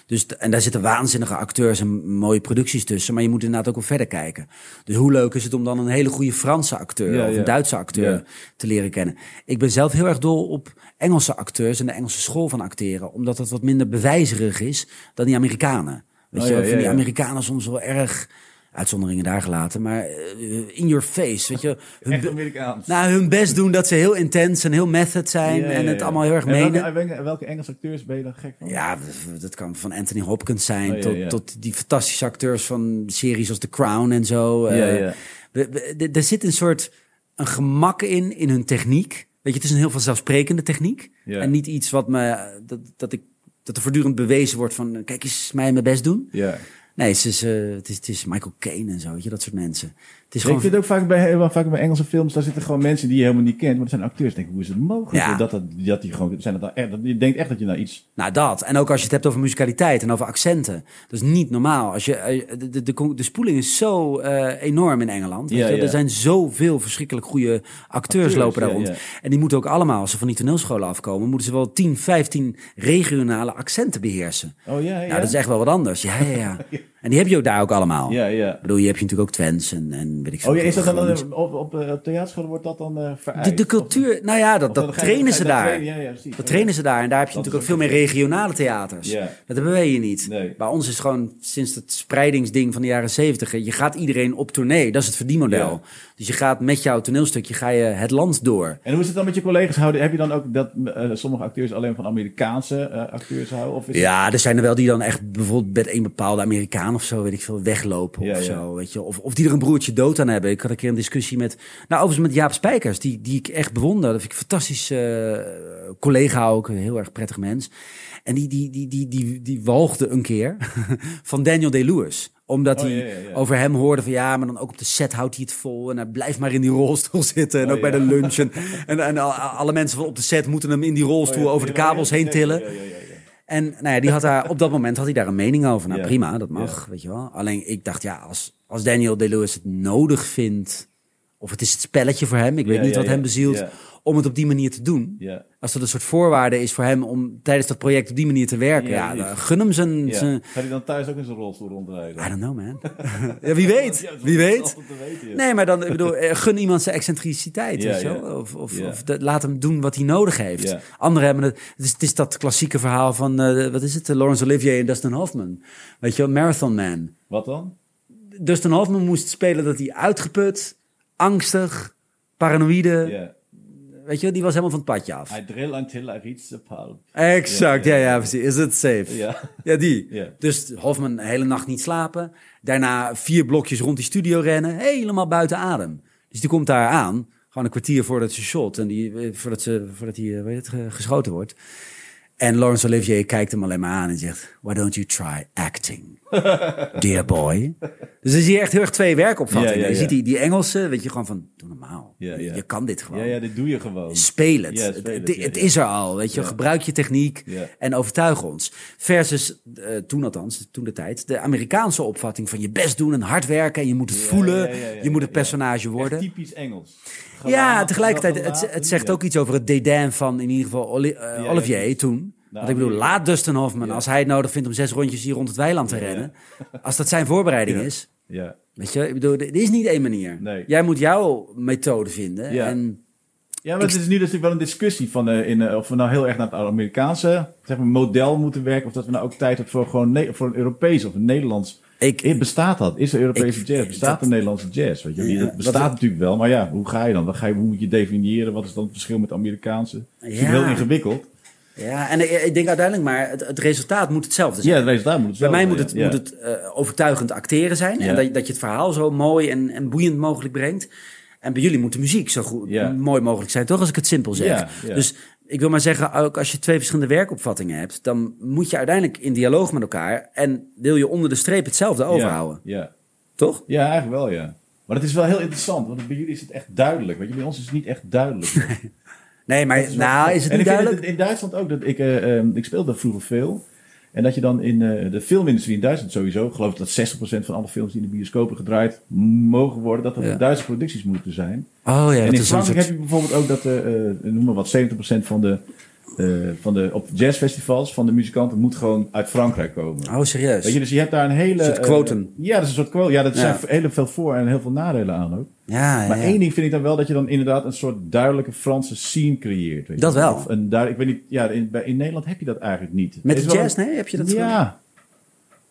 Dus, en daar zitten waanzinnige acteurs en mooie producties tussen. Maar je moet inderdaad ook wel verder kijken. Dus hoe leuk is het om dan een hele goede Franse acteur of een Duitse acteur te leren kennen. Ik ben zelf heel erg dol op Engelse acteurs en de Engelse school van acteren. Omdat dat wat minder bewijzerig is dan die Amerikanen. Weet Oh, je, ja, die. Amerikanen soms wel erg... Uitzonderingen daar gelaten, maar eh, in your face, weet je. Hun, nou, hun best doen dat ze heel intens en heel method zijn Ja, ja, en het ja. allemaal heel erg En menen. welke, welke, welke Engelse acteurs ben je dan gek van? Ja, dat- dat kan van Anthony Hopkins zijn Oh, tot, tot die fantastische acteurs van series als The Crown en zo. Ja, ja. we- we- Er zit een soort een gemak in, in hun techniek. Weet je, het is een heel vanzelfsprekende techniek. En niet iets wat me, dat, dat ik, dat er voortdurend bewezen wordt van, kijk eens mij mijn best doen. Ja. Nee, het is, eh, is, het is Michael Caine en zo, weet je, dat soort mensen. Het is Ik gewoon... vind ook vaak bij, wel vaak bij Engelse films, daar zitten gewoon mensen die je helemaal niet kent, maar dat zijn acteurs. Ik denk, hoe is het mogelijk? Ja. Dat, dat, dat die gewoon, zijn dat echt, je denkt echt dat je naar iets... Nou, dat. En ook als je het hebt over musicaliteit en over accenten. Dat is niet normaal. Als je, eh, de, de, de, de spoeling is zo eh, enorm in Engeland. Ja, ja. Er zijn zoveel verschrikkelijk goede acteurs, Acteurs, lopen daar rond. En die moeten ook allemaal, als ze van die toneelscholen afkomen... moeten ze wel 10, 15 regionale accenten beheersen. Oh ja, ja. Nou, dat is echt wel wat anders. Ja, ja, ja. En die heb je ook daar ook allemaal. Ja, ja. Ik bedoel, je hebt je natuurlijk ook Twents en, en weet ik veel. Oh ja, is dat dan eh, op, op, eh, op theaterscholen wordt dat dan vereist? De, de Of- cultuur, nou ja, dat, dat trainen ze daar. trainen? Ja, ja, precies. Dat trainen ze daar. En daar heb je Dat natuurlijk ook veel meer regionale theaters. Ja. Dat hebben wij hier niet. Nee. Bij ons is het gewoon sinds het spreidingsding van de jaren zeventig. Je gaat iedereen op tournee. Dat is het verdienmodel. Ja. Dus je gaat met jouw toneelstukje ga je het land door. En hoe is het dan met je collega's houden? Heb je dan ook dat eh, sommige acteurs alleen van Amerikaanse eh, acteurs houden? Of is Ja, er zijn er wel die dan echt bijvoorbeeld met een bepaalde Amerikaan of zo, weet ik veel, weglopen Ja, of ja. zo, weet je. Of, of die er een broertje dood aan hebben. Ik had een keer een discussie met, nou overigens met Jaap Spijkers, die, die ik echt bewonder. Dat vind ik een fantastisch eh, collega ook, een heel erg prettig mens. En die, die, die, die, die, die walgde een keer van Daniel Day-Lewis. Omdat Oh, hij ja, ja, ja. over hem hoorde van ja, maar dan ook op de set houdt hij het vol. En hij blijft maar in die rolstoel zitten. En Oh, ook bij de lunch. En, en, en al- alle mensen van op de set moeten hem in die rolstoel Oh, over de kabels heen tillen. En nou ja, die had daar, op dat moment had hij daar een mening over. Nou prima, dat mag, weet je wel. Alleen ik dacht, ja, als, als Daniel Day-Lewis het nodig vindt... of het is het spelletje voor hem, ik weet niet wat hem bezielt... Om het op die manier te doen. Ja. Als dat een soort voorwaarde is voor hem om tijdens dat project op die manier te werken... Ja, gun hem zijn... Ja. zijn Gaat hij dan thuis ook in zijn rolstoel rondrijden? I don't know, man. ja, wie weet, wie weet. weten. Nee, maar dan, ik bedoel, eh, gun iemand zijn excentriciteit, Ja, weet je ja. wel? Of, of, of de- laat hem doen wat hij nodig heeft. Anderen hebben het... Het is, het is dat klassieke verhaal van, eh, wat is het? Laurence Olivier en Dustin Hoffman. Weet je wel, Marathon Man. Wat dan? Dustin Hoffman moest spelen dat hij uitgeput, angstig, paranoïde... Weet je die was helemaal van het padje af. I drill until I reach the pulp. Exact, Ja, ja, ja, ja, ja. precies. Is het safe? Ja. Ja, die. Ja. Dus Hofman een hele nacht niet slapen. Daarna vier blokjes rond die studio rennen. Helemaal buiten adem. Dus die komt daar aan. Gewoon een kwartier voordat ze shot. En die, eh, voordat, ze, voordat hij eh, weet het, ge- geschoten wordt. En Laurence Olivier kijkt hem alleen maar aan en zegt... Why don't you try acting, dear boy? Dus dan zie je echt heel erg twee werkopvattingen. Ja, ja, Je ziet die, die Engelse, weet je, gewoon van... Doe normaal. Je kan dit gewoon. Ja, ja, dit doe je gewoon. Speel het. Ja, het speel het, het, ja, het ja. is er al, weet je. Gebruik je techniek en overtuig ons. Versus, eh, toen althans, toen de tijd, de Amerikaanse opvatting van je best doen en hard werken en je moet het voelen. je moet het personage worden. Echt typisch Engels. Ja, tegelijkertijd, het, zegt ook iets over het dédain van in ieder geval Oli- eh, Olivier toen. Nou, Want ik bedoel, laat Dustin Hoffman, Ja. als hij het nodig vindt om zes rondjes hier rond het weiland te Ja, ja. rennen. Als dat zijn voorbereiding Ja. is. Ja. Weet je, ik bedoel, er is niet één manier. Nee. Jij moet jouw methode vinden. Ja. En Ja, maar het is nu natuurlijk wel een discussie van eh, in, eh, of we nou heel erg naar het Amerikaanse zeg maar, model moeten werken. Of dat we nou ook tijd hebben voor, gewoon ne- voor een Europees of een Nederlands. ik, Eh, Bestaat dat? Is er Europese Ik- jazz? Bestaat dat- de Nederlandse jazz? Weet je? Ja, dat dat- bestaat natuurlijk wel, maar ja, hoe ga je dan? Ga je, hoe moet je definiëren? Wat is dan het verschil met Amerikaanse? Het is Ja. heel ingewikkeld. Ja, en ik, ik denk uiteindelijk maar, het, het resultaat moet hetzelfde zijn. Ja, het resultaat moet het Bij mij moet het, ja. moet het eh, overtuigend acteren zijn. Ja. En dat, dat je het verhaal zo mooi en, en boeiend mogelijk brengt. En bij jullie moet de muziek zo goed, Ja. mooi mogelijk zijn, toch? Als ik het simpel zeg. Ja, ja. Dus ik wil maar zeggen, ook als je twee verschillende werkopvattingen hebt... dan moet je uiteindelijk in dialoog met elkaar... en wil je onder de streep hetzelfde overhouden. Ja, ja. Toch? ja, eigenlijk wel, ja. Maar het is wel heel interessant, want bij jullie is het echt duidelijk. Weet je, bij ons is het niet echt duidelijk. Nee, maar is nou is het niet ik duidelijk? het in Duitsland ook. Dat ik, eh, ehm, ik speelde vroeger veel. En dat je dan in eh, de filmindustrie in Duitsland sowieso, ik geloof dat 60% van alle films die in de bioscopen gedraaid mogen worden, dat dat Ja. Duitse producties moeten zijn. Oh ja, en in Frankrijk soort... heb je bijvoorbeeld ook dat, eh, noem maar wat, 70% van de, eh, van de op jazzfestivals van de muzikanten moet gewoon uit Frankrijk komen. Oh, serieus? Weet je, dus je hebt daar een hele... Een soort eh, quotum. ja, dat is een soort quotum. Ja, dat Ja. zijn heel veel voor- en heel veel nadelen aan ook. ja, ja, Maar ja. één ding vind ik dan wel dat je dan inderdaad een soort duidelijke Franse scene creëert. Weet je Dat wel. Of een duid- ik weet niet, ja, in, Nederland heb je dat eigenlijk niet. Met de jazz, een- nee? Heb je dat Ja.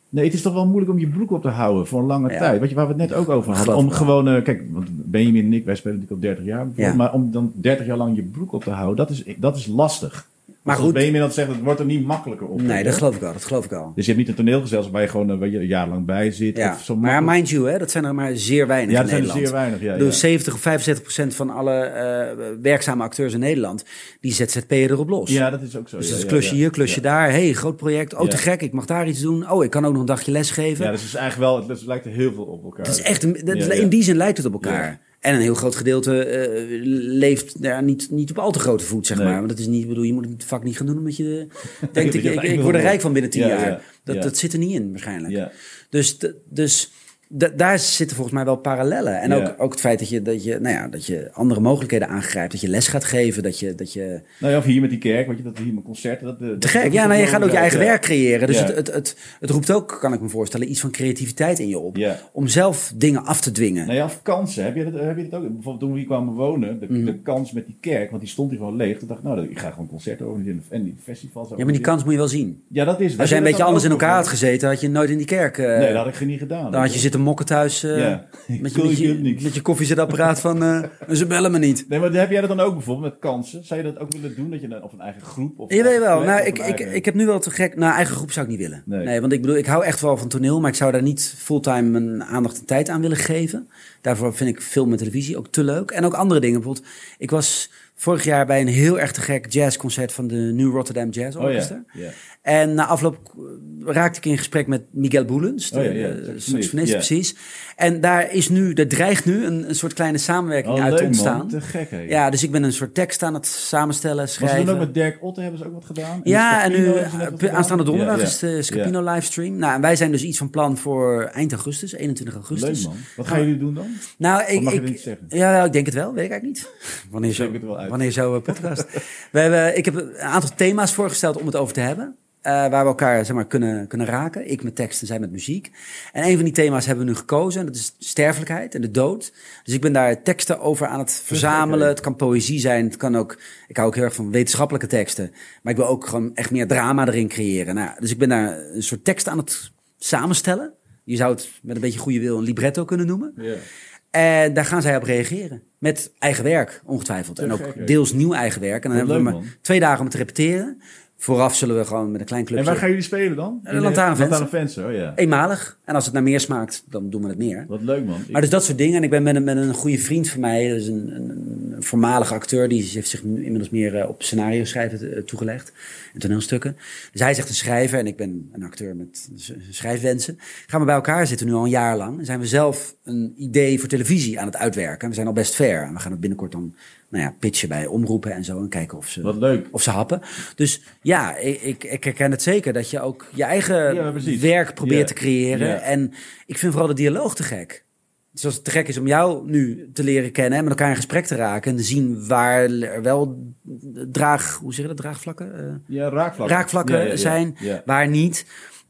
Nee, het is toch wel moeilijk om je broek op te houden voor een lange Ja. tijd. Weet je, waar we het net ook over hadden. Om gewoon, eh, kijk, want Benjamin en ik, wij spelen natuurlijk al 30 jaar. Ja. Maar om dan 30 jaar lang je broek op te houden, dat is, dat is lastig. Maar Als goed- Benjamin dat zegt, het wordt er niet makkelijker op. Nee, dat geloof ik wel. Dat geloof ik al. Dus je hebt niet een toneelgezelschap waar je gewoon eh, een jaar lang bij zit. Ja. Of zo Maar mind you, hè, dat zijn er maar zeer weinig ja, in dat zijn er Nederland. zeer weinig. Ja, ja. 70 of 65 procent van alle eh, werkzame acteurs in Nederland, die ZZP'er erop los. ja, dat is ook zo. Dus dat is klusje hier, klusje daar. hey, groot project. Oh, te gek, ik mag daar iets doen. Oh, ik kan ook nog een dagje lesgeven. Ja, dus het is eigenlijk wel, het lijkt er heel veel op elkaar. het is echt, in die zin lijkt het op elkaar. En een heel groot gedeelte eh, leeft daar niet, niet op al te grote voet, zeg Nee. maar. Want dat is niet, bedoel, je moet het vak niet gaan doen omdat je denkt, Dat ik, ik, word er rijk van binnen tien Ja, jaar. ja, Dat, dat zit er niet in, waarschijnlijk. Ja. Dus, dus daar zitten volgens mij wel parallellen. En ook, ook het feit dat je, dat, je, nou ja, dat je andere mogelijkheden aangrijpt. Dat je les gaat geven. Dat je, dat je... Nou ja, of hier met die kerk, weet je, dat hier met concerten. Dat, dat, Te gek. dat- Ja, nou, je gaat ook je eigen ja. werk creëren. Dus het, het, het, het roept ook, kan ik me voorstellen, iets van creativiteit in je op. Ja. Om zelf dingen af te dwingen. Nou ja, of kansen. Heb je dat, heb je dat ook? Bijvoorbeeld toen we hier kwamen wonen, de, Mhm. de kans met die kerk, want die stond hier gewoon leeg. Toen dacht ik, nou, ik ga gewoon concerten organiseren en die festivals. Ja, maar die kans moet je wel zien. Ja, dat is. Als jij een beetje anders in elkaar had gezeten, had je nooit in die kerk... eh? Nee, dat had ik niet gedaan. dan had je zitten mokken thuis eh, Ja. met, je, met, je, met je koffiezetapparaat van... eh, ze bellen me niet. Nee, maar heb jij dat dan ook bijvoorbeeld met kansen? Zou je dat ook willen doen? Dat je dan, of een eigen groep? Of Je weet wel. Nou, ik, ik, ik heb nu wel te gek. Nou, eigen groep zou ik niet willen. Nee. Nee. want ik bedoel, ik hou echt wel van toneel, maar ik zou daar niet fulltime mijn aandacht en tijd aan willen geven. Daarvoor vind ik film en televisie ook te leuk. En ook andere dingen. Bijvoorbeeld, ik was vorig jaar bij een heel erg te gek jazzconcert van de New Rotterdam Jazz Oh Orchestra. ja. En na afloop raakte ik in gesprek met Miguel Boelens, de, Oh ja, ja, de saxofonist, saxofonist, ja. precies. En daar is nu, er dreigt nu een, een soort kleine samenwerking Oh, uit te ontstaan. man. Te gek hè. Ja, dus ik ben een soort tekst aan het samenstellen, Was schrijven. er ook met Dirk Otte hebben ze ook wat gedaan? Ja, en nu eh, aanstaande donderdag is de Scapino livestream. Nou, en wij zijn dus iets van plan voor eind augustus, 21 augustus. Leuk man. Wat gaan jullie doen dan? Nou, ik, mag je ik, niet zeggen? Ja, ik denk het wel, weet ik eigenlijk niet. Wanneer zo, wanneer zo podcast. we hebben, ik heb een aantal thema's voorgesteld om het over te hebben. Eh, waar we elkaar zeg maar, kunnen, kunnen raken. Ik met teksten, zij met muziek. En een van die thema's hebben we nu gekozen. En dat is sterfelijkheid en de dood. Dus ik ben daar teksten over aan het verzamelen. Het kan poëzie zijn. Het kan ook, ik hou ook heel erg van wetenschappelijke teksten. Maar ik wil ook gewoon echt meer drama erin creëren. Nou, dus ik ben daar een soort tekst aan het samenstellen. Je zou het met een beetje goede wil een libretto kunnen noemen. Ja. En daar gaan zij op reageren. Met eigen werk, ongetwijfeld. En ook deels nieuw eigen werk. En dan Wat hebben we maar man. twee dagen om te repeteren. Vooraf zullen we gewoon met een klein En clubje... waar gaan jullie spelen dan? De Lantaarnvenster. Lantaarnvenster, oh ja. Eenmalig. En als het naar meer smaakt, dan doen we het meer. Wat leuk man. Maar dus dat soort dingen. En ik ben met een, met een goede vriend van mij, dus een, een, een voormalige acteur, die heeft zich nu inmiddels meer eh, op scenario schrijven eh, toegelegd. En toneelstukken. Dus hij is echt een schrijver en ik ben een acteur met schrijfwensen. Gaan we bij elkaar zitten nu al een jaar lang. En zijn we zelf een idee voor televisie aan het uitwerken. En we zijn al best ver. En we gaan het binnenkort dan nou ja, pitchen bij omroepen en zo. En kijken of ze, Wat leuk. of ze happen. Dus ja, ik, ik, ik herken het zeker dat je ook je eigen Ja, werk probeert Ja. te creëren. Ja. En ik vind vooral de dialoog te gek. Zoals het te gek is om jou nu te leren kennen en met elkaar in gesprek te raken. En te zien waar er wel draag, hoe zeg je dat, draagvlakken? eh, Ja, raakvlakken. raakvlakken Ja, ja, ja. zijn, waar niet.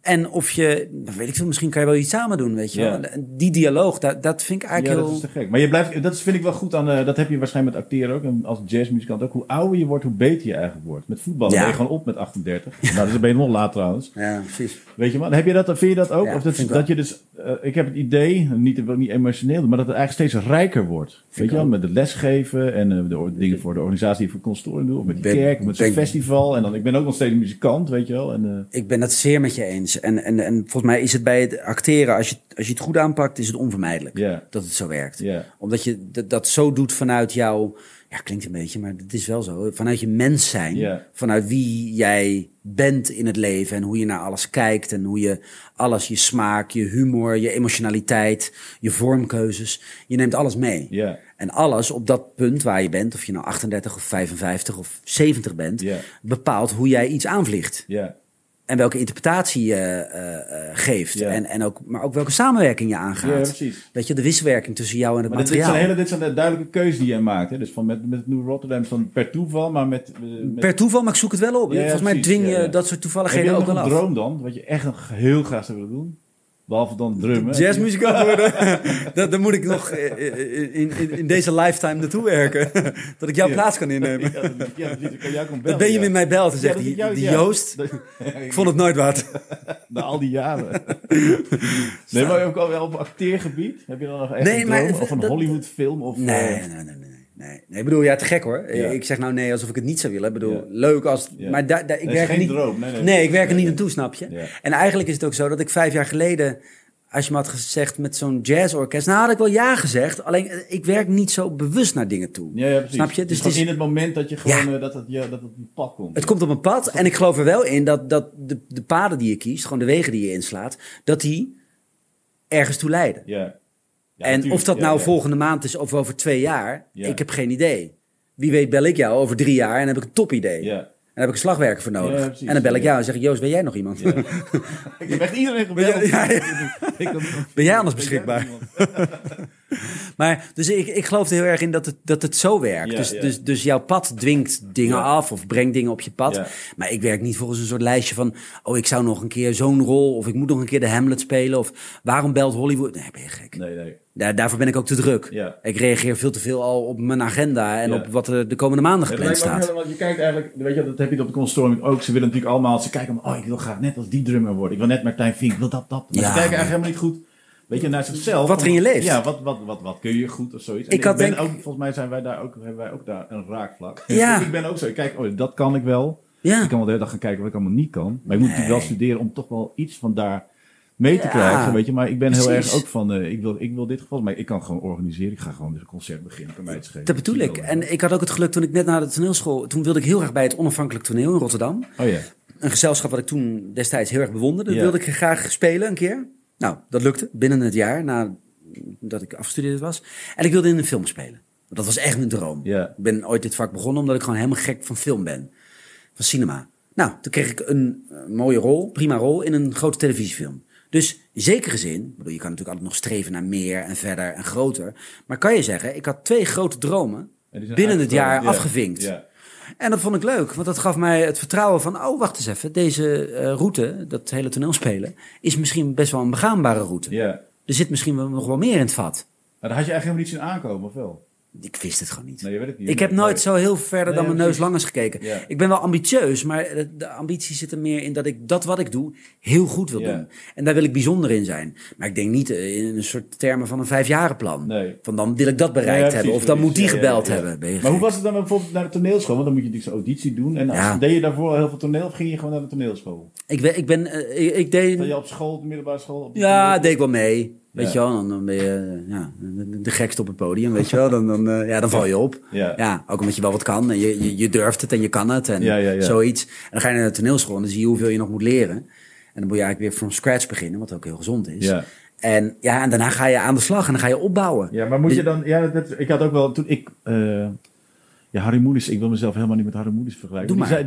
En of je, weet ik veel, misschien kan je wel iets samen doen, weet je Ja. wel. Die dialoog, dat, dat vind ik Ja, eigenlijk dat is heel... te gek. Maar je blijft, dat is- vind ik wel goed aan, eh, dat heb je waarschijnlijk met acteren ook, en als jazzmuzikant ook. Hoe ouder je wordt, hoe beter je eigenlijk wordt. Met voetballen Ja. ben je gewoon op met 38. Nou, dus ben je nog laat trouwens. Ja, precies. Weet je wat? Heb je dat, vind je dat ook? Ja, of dat, dat je dus, eh, ik heb het idee, niet, niet emotioneel, maar dat het eigenlijk steeds rijker wordt. Weet je wel? Met het lesgeven en eh, de dingen voor de organisatie die voor consortium doen. Of met Ben- kerk, of met zo'n festival. En dan, ik ben ook nog steeds muzikant, weet je wel. En, Ik ben het zeer met je eens. En, en, en volgens mij is het bij het acteren, als je, als je het goed aanpakt, is het onvermijdelijk dat het zo werkt. Omdat je dat, dat zo doet vanuit jouw, ja klinkt een beetje, maar het is wel zo. Vanuit je mens zijn, vanuit wie jij bent in het leven en hoe je naar alles kijkt en hoe je alles, je smaak, je humor, je emotionaliteit, je vormkeuzes, je neemt alles mee. Ja. En alles op dat punt waar je bent, of je nou 38 of 55 of 70 bent, bepaalt hoe jij iets aanvliegt. Ja. En welke interpretatie je eh, eh, geeft. Ja. En, en ook, maar ook welke samenwerking je aangaat. Ja, precies. Weet je, de wisselwerking tussen jou en het Maar dit, dit, materiaal. zijn hele, dit zijn de duidelijke keuzes die jij maakt. Hè? Dus van met, met New Rotterdam van per toeval, maar met... eh, met Per toeval, maar ik zoek het wel op. Ja, Volgens mij precies. dwing je dat soort heb toevalligheden je ook wel af. een droom dan? Wat je echt nog heel graag zou willen doen? Behalve dan drummen. Jazzmuzikant worden, dat, dan moet ik nog eh, in, in, in deze lifetime naartoe werken. dat ik jouw Ja. plaats kan innemen. Ja, dat- ja, kan jij komen Dat bellen, Benjamin ja. mij belt en Ja, zegt, dat die, jou-. Joost, Dat- ik vond het nooit wat. Na al die jaren. nee, maar ook al wel op acteergebied? Heb je dan nog echt Nee, een droom? Of een dat- Hollywoodfilm? Of, Nee, eh, nee, nee, nee. Nee. Nee, ik bedoel, ja, te gek hoor. Ja. Ik zeg nou nee alsof ik het niet zou willen. Ik bedoel, Ja. leuk als... Ja. Maar daar daar- ik Dat werk er geen niet... droom. Nee, nee. Nee, ik werk er niet naartoe, snap je? En eigenlijk is het ook zo dat ik vijf jaar geleden... Als je me had gezegd met zo'n jazzorkest... Nou had ik wel ja gezegd. Alleen eh, ik werk niet zo bewust naar dingen toe. Ja, precies. Snap je? Dus Dus het is- in het moment dat je gewoon, eh, dat, het, ja, dat het op je pad komt. Het komt op een pad. En ik geloof er wel in dat, dat de, de paden die je kiest... Gewoon de wegen die je inslaat... Dat die ergens toe leiden. Ja. Ja, en natuurlijk. of dat nou ja. volgende maand is of over twee jaar... Ja. Ik heb geen idee. Wie weet bel ik jou over drie jaar... En dan heb ik een topidee. Ja. En daar heb ik een slagwerker voor nodig. Ja, en dan bel ik jou en zeg ik, Joost, ben jij nog iemand? Ja. ik heb echt iedereen gebeld. Ja, Ben jij anders beschikbaar? Maar dus ik, ik geloof er heel erg in dat het, dat het zo werkt. Dus. Dus, dus jouw pad dwingt dingen af of brengt dingen op je pad. Maar ik werk niet volgens een soort lijstje van... oh, ik zou nog een keer zo'n rol... of ik moet nog een keer de Hamlet spelen... of waarom belt Hollywood? Nee, ben je gek. Nee, nee. Daar, daarvoor ben ik ook te druk. Ja. Ik reageer veel te veel al op mijn agenda... en Ja. op wat er de komende maanden gepland staat. want je kijkt eigenlijk, weet je, dat heb je op de consortium ook. Ze willen natuurlijk allemaal, ze kijken, oh, ik wil graag net als die drummer worden. Ik wil net Martijn Vink, ik wil dat, dat. Maar Ja, ze kijken eigenlijk helemaal niet goed, weet je, naar zichzelf. Wat er in je leeft. Ja, wat, wat, wat, wat kun je goed of zoiets. Ik had ben denk- ook, volgens mij zijn wij daar ook, hebben wij ook daar een raakvlak. Ja. ik ben ook zo, ik kijk, oh, dat kan ik wel. Ja. Ik kan wel de hele dag gaan kijken wat ik allemaal niet kan. Maar ik moet natuurlijk wel studeren om toch wel iets van daar mee te krijgen, weet je. Maar ik ben heel erg ook van, eh, ik, wil, ik wil dit geval, maar ik kan gewoon organiseren. Ik ga gewoon dus een concert beginnen, bij mij te schelen. Dat bedoel ik. En ik had ook het geluk toen ik net naar de toneelschool... Toen wilde ik heel graag bij het Onafhankelijk Toneel in Rotterdam. Oh ja. Een gezelschap wat ik toen destijds heel erg bewonderde. Dat wilde ik graag spelen een keer. Nou, dat lukte binnen het jaar nadat ik afgestudeerd was. En ik wilde in een film spelen. Dat was echt mijn droom. Ja. Ik ben ooit dit vak begonnen omdat ik gewoon helemaal gek van film ben. Van cinema. Nou, toen kreeg ik een eh, mooie rol, prima rol, in een grote televisiefilm. Dus in zekere zin, bedoel, je kan natuurlijk altijd nog streven naar meer en verder en groter. Maar kan je zeggen, ik had twee grote dromen binnen het jaar. Ja. afgevinkt. Ja. En dat vond ik leuk, want dat gaf mij het vertrouwen van... oh, wacht eens even, deze eh, route, dat hele toneelspelen... is misschien best wel een begaanbare route. ja. Er zit misschien wel, nog wel meer in het vat. Maar daar had je eigenlijk helemaal niet zien aankomen, of wel? Ik wist het gewoon niet. Nee, je weet het niet. ik heb nooit zo heel verder Nee, dan mijn neus lang is gekeken. Ja. Ik ben wel ambitieus, maar de, de ambitie zit er meer in dat ik dat wat ik doe heel goed wil Ja. doen. En daar wil ik bijzonder in zijn. Maar ik denk niet eh, in een soort termen van een vijfjarenplan. Nee. Van dan wil ik dat bereikt Ja, hebben. Of dan moet die gebeld hebben. Maar hoe was het dan bijvoorbeeld naar de toneelschool? Want dan moet je natuurlijk zo'n auditie doen. En als, deed je daarvoor al heel veel toneel of ging je gewoon naar de toneelschool? Ik, ben, ik, ben, eh, ik, ik deed... Ben je op school, de middelbare school? Op Ja, deed ik wel mee. Weet je wel, dan, dan ben je eh, ja, de, gekste op het podium, weet je wel. Dan, dan, eh, ja, dan val je op. Ja. Ook omdat je wel wat kan. En je, je, je durft het en je kan het en zoiets. En dan ga je naar de toneelschool en dan zie je hoeveel je nog moet leren. En dan moet je eigenlijk weer from scratch beginnen, wat ook heel gezond is. Ja. En, ja, en daarna ga je aan de slag en dan ga je opbouwen. Ja, maar moet je dan... Ja, dat, ik had ook wel... Toen ik... eh, ja, Harry Moeders, ik wil mezelf helemaal niet met Harry Moeders vergelijken. Doe Die maar. Zei,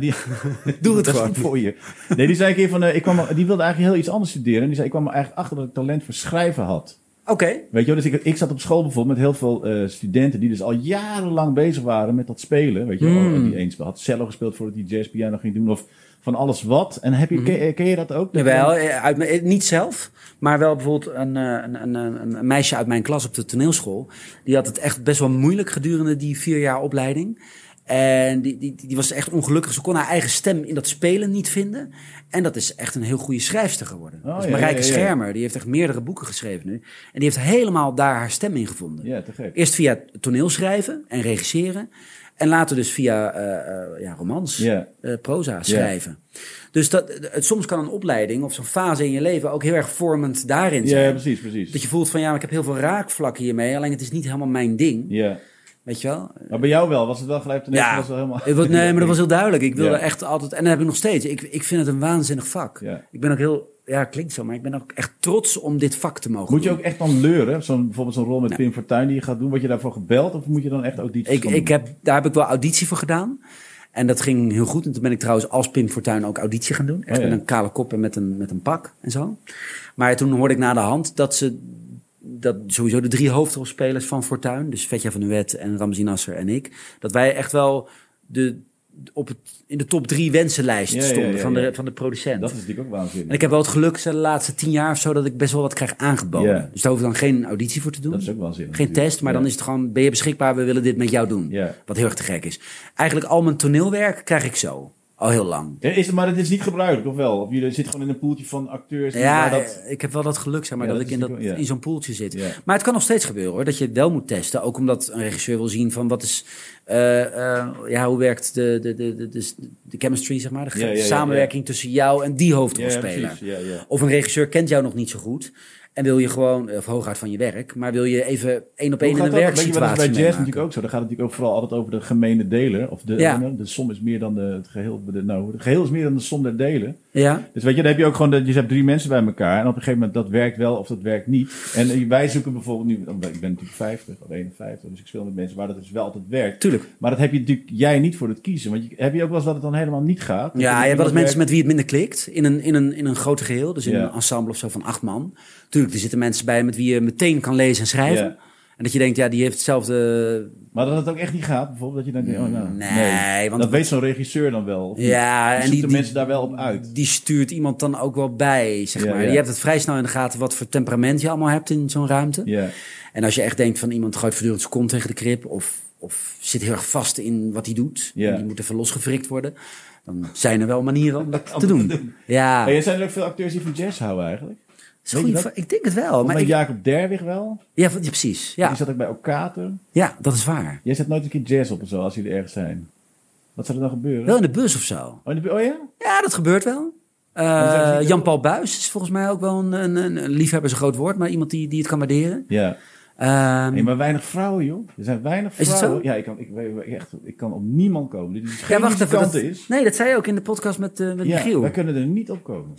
die, Doe het gewoon. goed voor je. Nee, die zei een keer van... eh, ik kwam, die wilde eigenlijk heel iets anders studeren. En die zei, ik kwam er eigenlijk achter dat ik talent voor schrijven had. Oké, Weet je wel, dus ik, ik zat op school bijvoorbeeld met heel veel eh, studenten die dus al jarenlang bezig waren met dat spelen. Weet je wel, Hmm. die eens had cello gespeeld voordat hij jazzpiano ging doen of van alles wat. En heb je, ken, ken je dat ook? Dat. Jawel, eh, uit, eh, niet zelf, maar wel bijvoorbeeld een, eh, een, een, een, een meisje uit mijn klas op de toneelschool. Die had het echt best wel moeilijk gedurende die vier jaar opleiding. En die, die, die was echt ongelukkig. Ze kon haar eigen stem in dat spelen niet vinden. En dat is echt een heel goede schrijfster geworden. Oh, dat is ja, Marijke ja, ja. Schermer. Die heeft echt meerdere boeken geschreven nu. En die heeft helemaal daar haar stem in gevonden. Ja, te gek. Eerst via toneelschrijven en regisseren. En later dus via eh, eh, ja, romans, eh, proza schrijven. Dus dat, het, soms kan een opleiding of zo'n fase in je leven ook heel erg vormend daarin zijn. Ja, precies, precies. Dat je voelt van ja, maar ik heb heel veel raakvlakken hiermee. Alleen het is niet helemaal mijn ding. Ja. Weet je wel? Maar bij jou wel, was het wel gelijk? Ja, Was wel helemaal... nee, maar dat was heel duidelijk. Ik wilde echt altijd, en dat heb ik nog steeds. Ik, ik vind het een waanzinnig vak. Ja. Ik ben ook heel, ja, klinkt zo, maar ik ben ook echt trots om dit vak te mogen Moet je doen. ook echt dan leuren? Zo'n, bijvoorbeeld zo'n rol met Pim Fortuyn die je gaat doen. Word je daarvoor gebeld of moet je dan echt audities Ik, ik heb, daar heb ik wel auditie voor gedaan. En dat ging heel goed. En toen ben ik trouwens als Pim Fortuyn ook auditie gaan doen. Echt Oh, ja. met een kale kop en met een, met een pak en zo. Maar toen hoorde ik na de hand dat ze... Dat sowieso de drie hoofdrolspelers van Fortuyn... dus Vetja van Nuet en Ramzi Nasser en ik... dat wij echt wel de, op het, in de top drie wensenlijst Ja, stonden ja, van, de, van de producent. Dat is natuurlijk ook waanzinnig. En ik heb wel het geluk de laatste tien jaar of zo... dat ik best wel wat krijg aangeboden. Dus daar hoef ik dan geen auditie voor te doen. Dat is ook waanzinnig. Geen natuurlijk. test, maar dan is het gewoon, ben je beschikbaar, we willen dit met jou doen. Wat heel erg te gek is. Eigenlijk al mijn toneelwerk krijg ik zo. Al heel lang. Ja, is het, maar het is niet gebruikelijk, of wel? Of je zit gewoon in een poeltje van acteurs. Ja, dat... eh, ik heb wel dat geluk, zeg maar, Ja, dat, dat ik in, dat, natuurlijk- ja. in zo'n poeltje zit. Ja. Maar het kan nog steeds gebeuren, hoor. Dat je het wel moet testen. Ook omdat een regisseur wil zien van wat is... eh, eh, ja, hoe werkt de, de, de, de, de, chemistry, zeg maar. De samenwerking tussen jou en die hoofdrolspeler. Of een regisseur kent jou nog niet zo goed. En wil je gewoon, of hooguit van je werk, maar wil je even één op één in een werksituatie bij jazz natuurlijk ook zo. Dan gaat het natuurlijk ook vooral altijd over de gemene delen. Of de, Ja. de som is meer dan de, het geheel. De, nou, het geheel is meer dan de som der delen. Ja, Dus weet je, dan heb je ook gewoon, dat je hebt drie mensen bij elkaar. En op een gegeven moment, dat werkt wel of dat werkt niet. En wij zoeken bijvoorbeeld nu, ik ben natuurlijk 50 of 51, dus ik speel met mensen waar dat dus wel altijd werkt. tuurlijk. Maar dat heb je natuurlijk jij niet voor het kiezen. Want je, heb je ook wel eens dat het dan helemaal niet gaat? Ja, je hebt wel eens mensen met wie het minder klikt. In een, in een, in een groter geheel. Dus in Ja. een ensemble of zo van acht man. Tuurlijk, er zitten mensen bij met wie je meteen kan lezen en schrijven. Ja. En dat je denkt, ja, die heeft hetzelfde... Maar dat het ook echt niet gaat, bijvoorbeeld, dat je dan denkt, oh, nou, Nee, want- dat weet zo'n regisseur dan wel. Ja, Die en die, de die, mensen daar wel op uit. die stuurt iemand dan ook wel bij, zeg Ja, maar. ja. Je hebt het vrij snel in de gaten wat voor temperament je allemaal hebt in zo'n ruimte. Ja. En als je echt denkt van iemand gooit voortdurend zijn kont tegen de krip... of, of zit heel erg vast in wat hij doet... Ja. die moet even losgefrikt worden... dan zijn er wel manieren om dat te doen. Ja, En zijn er ook veel acteurs die van jazz houden eigenlijk? Goeie ik denk het wel. Maar ik, Jacob Derwig wel? ja, ja, precies. Ja. Die zat ook bij Okater. ja, dat is waar. Jij zet nooit een keer jazz op of zo als jullie ergens zijn. Wat zou er dan gebeuren? Wel in de bus of zo. Oh, in de oh ja? Ja, dat gebeurt wel. Eh, Jan-Paul Buis is volgens mij ook wel een, een, een liefhebber is een groot woord, maar iemand die, die het kan waarderen. Ja. Ehm, Nee, maar weinig vrouwen, joh. Er zijn weinig Is het vrouwen. zo? Ja, ik kan, ik, weet- echt, ik kan op niemand komen. Dit is ja, geen wacht even. Dat, is. nee, dat zei je ook in de podcast met, eh met Ja, Michiel. wij kunnen er niet op komen.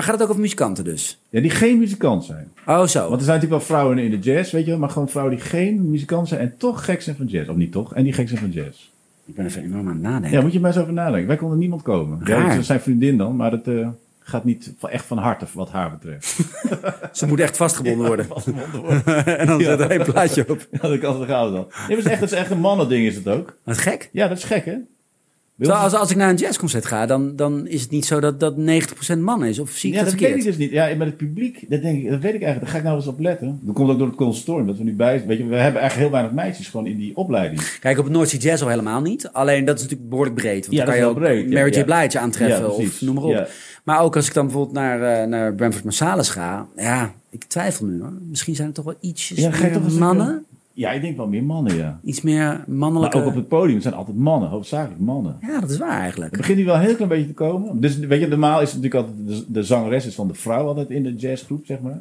Maar gaat het ook over muzikanten dus? Ja, die geen muzikant zijn. Oh, zo. Want er zijn natuurlijk wel vrouwen in de jazz, weet je wel. Maar gewoon vrouwen die geen muzikant zijn en toch gek zijn van jazz. Of niet toch? En die gek zijn van jazz. Ik ben even enorm aan het nadenken. Ja, moet je maar eens over nadenken. Wij konden niemand komen. Ja, Raar. dat is zijn vriendin dan, maar het eh, gaat niet echt van harte wat haar betreft. Ze moet echt vastgebonden worden. Vastgebonden worden. en dan zet er een plaatje op. Ja, dat kan ze gaan dan. Nee, dat, is echt, dat is echt een mannending is het ook. Wat gek. Ja, dat is gek hè? Als, als ik naar een jazzconcert ga, dan, dan is het niet zo dat, dat 90% man is. Of zie ik ja, dat dat weet ik dus niet. Ja, met het publiek, dat, denk ik, dat weet ik eigenlijk. Daar ga ik nou eens op letten. Dat komt ook door het conservatorium. Dat we nu bij Weet je, we hebben eigenlijk heel weinig meisjes gewoon in die opleiding. Kijk, op het North Sea Jazz al helemaal niet. Alleen dat is natuurlijk behoorlijk breed. Want Ja, dan kan je ook breed, ja, Mary J. Blige aantreffen of noem maar op. Maar ook als ik dan bijvoorbeeld naar, eh, naar Brentford Marsalis ga. Ja, ik twijfel nu hoor. Misschien zijn er toch wel ietsjes meer mannen. Ja, ik denk wel meer mannen, ja. Iets meer Maar mannelijke... ook op het podium zijn altijd mannen, hoofdzakelijk mannen. Ja, dat is waar eigenlijk. Het begint nu wel een heel klein beetje te komen. Dus weet je, normaal is het natuurlijk altijd de, de zangeres is van de vrouw altijd in de jazzgroep, zeg maar.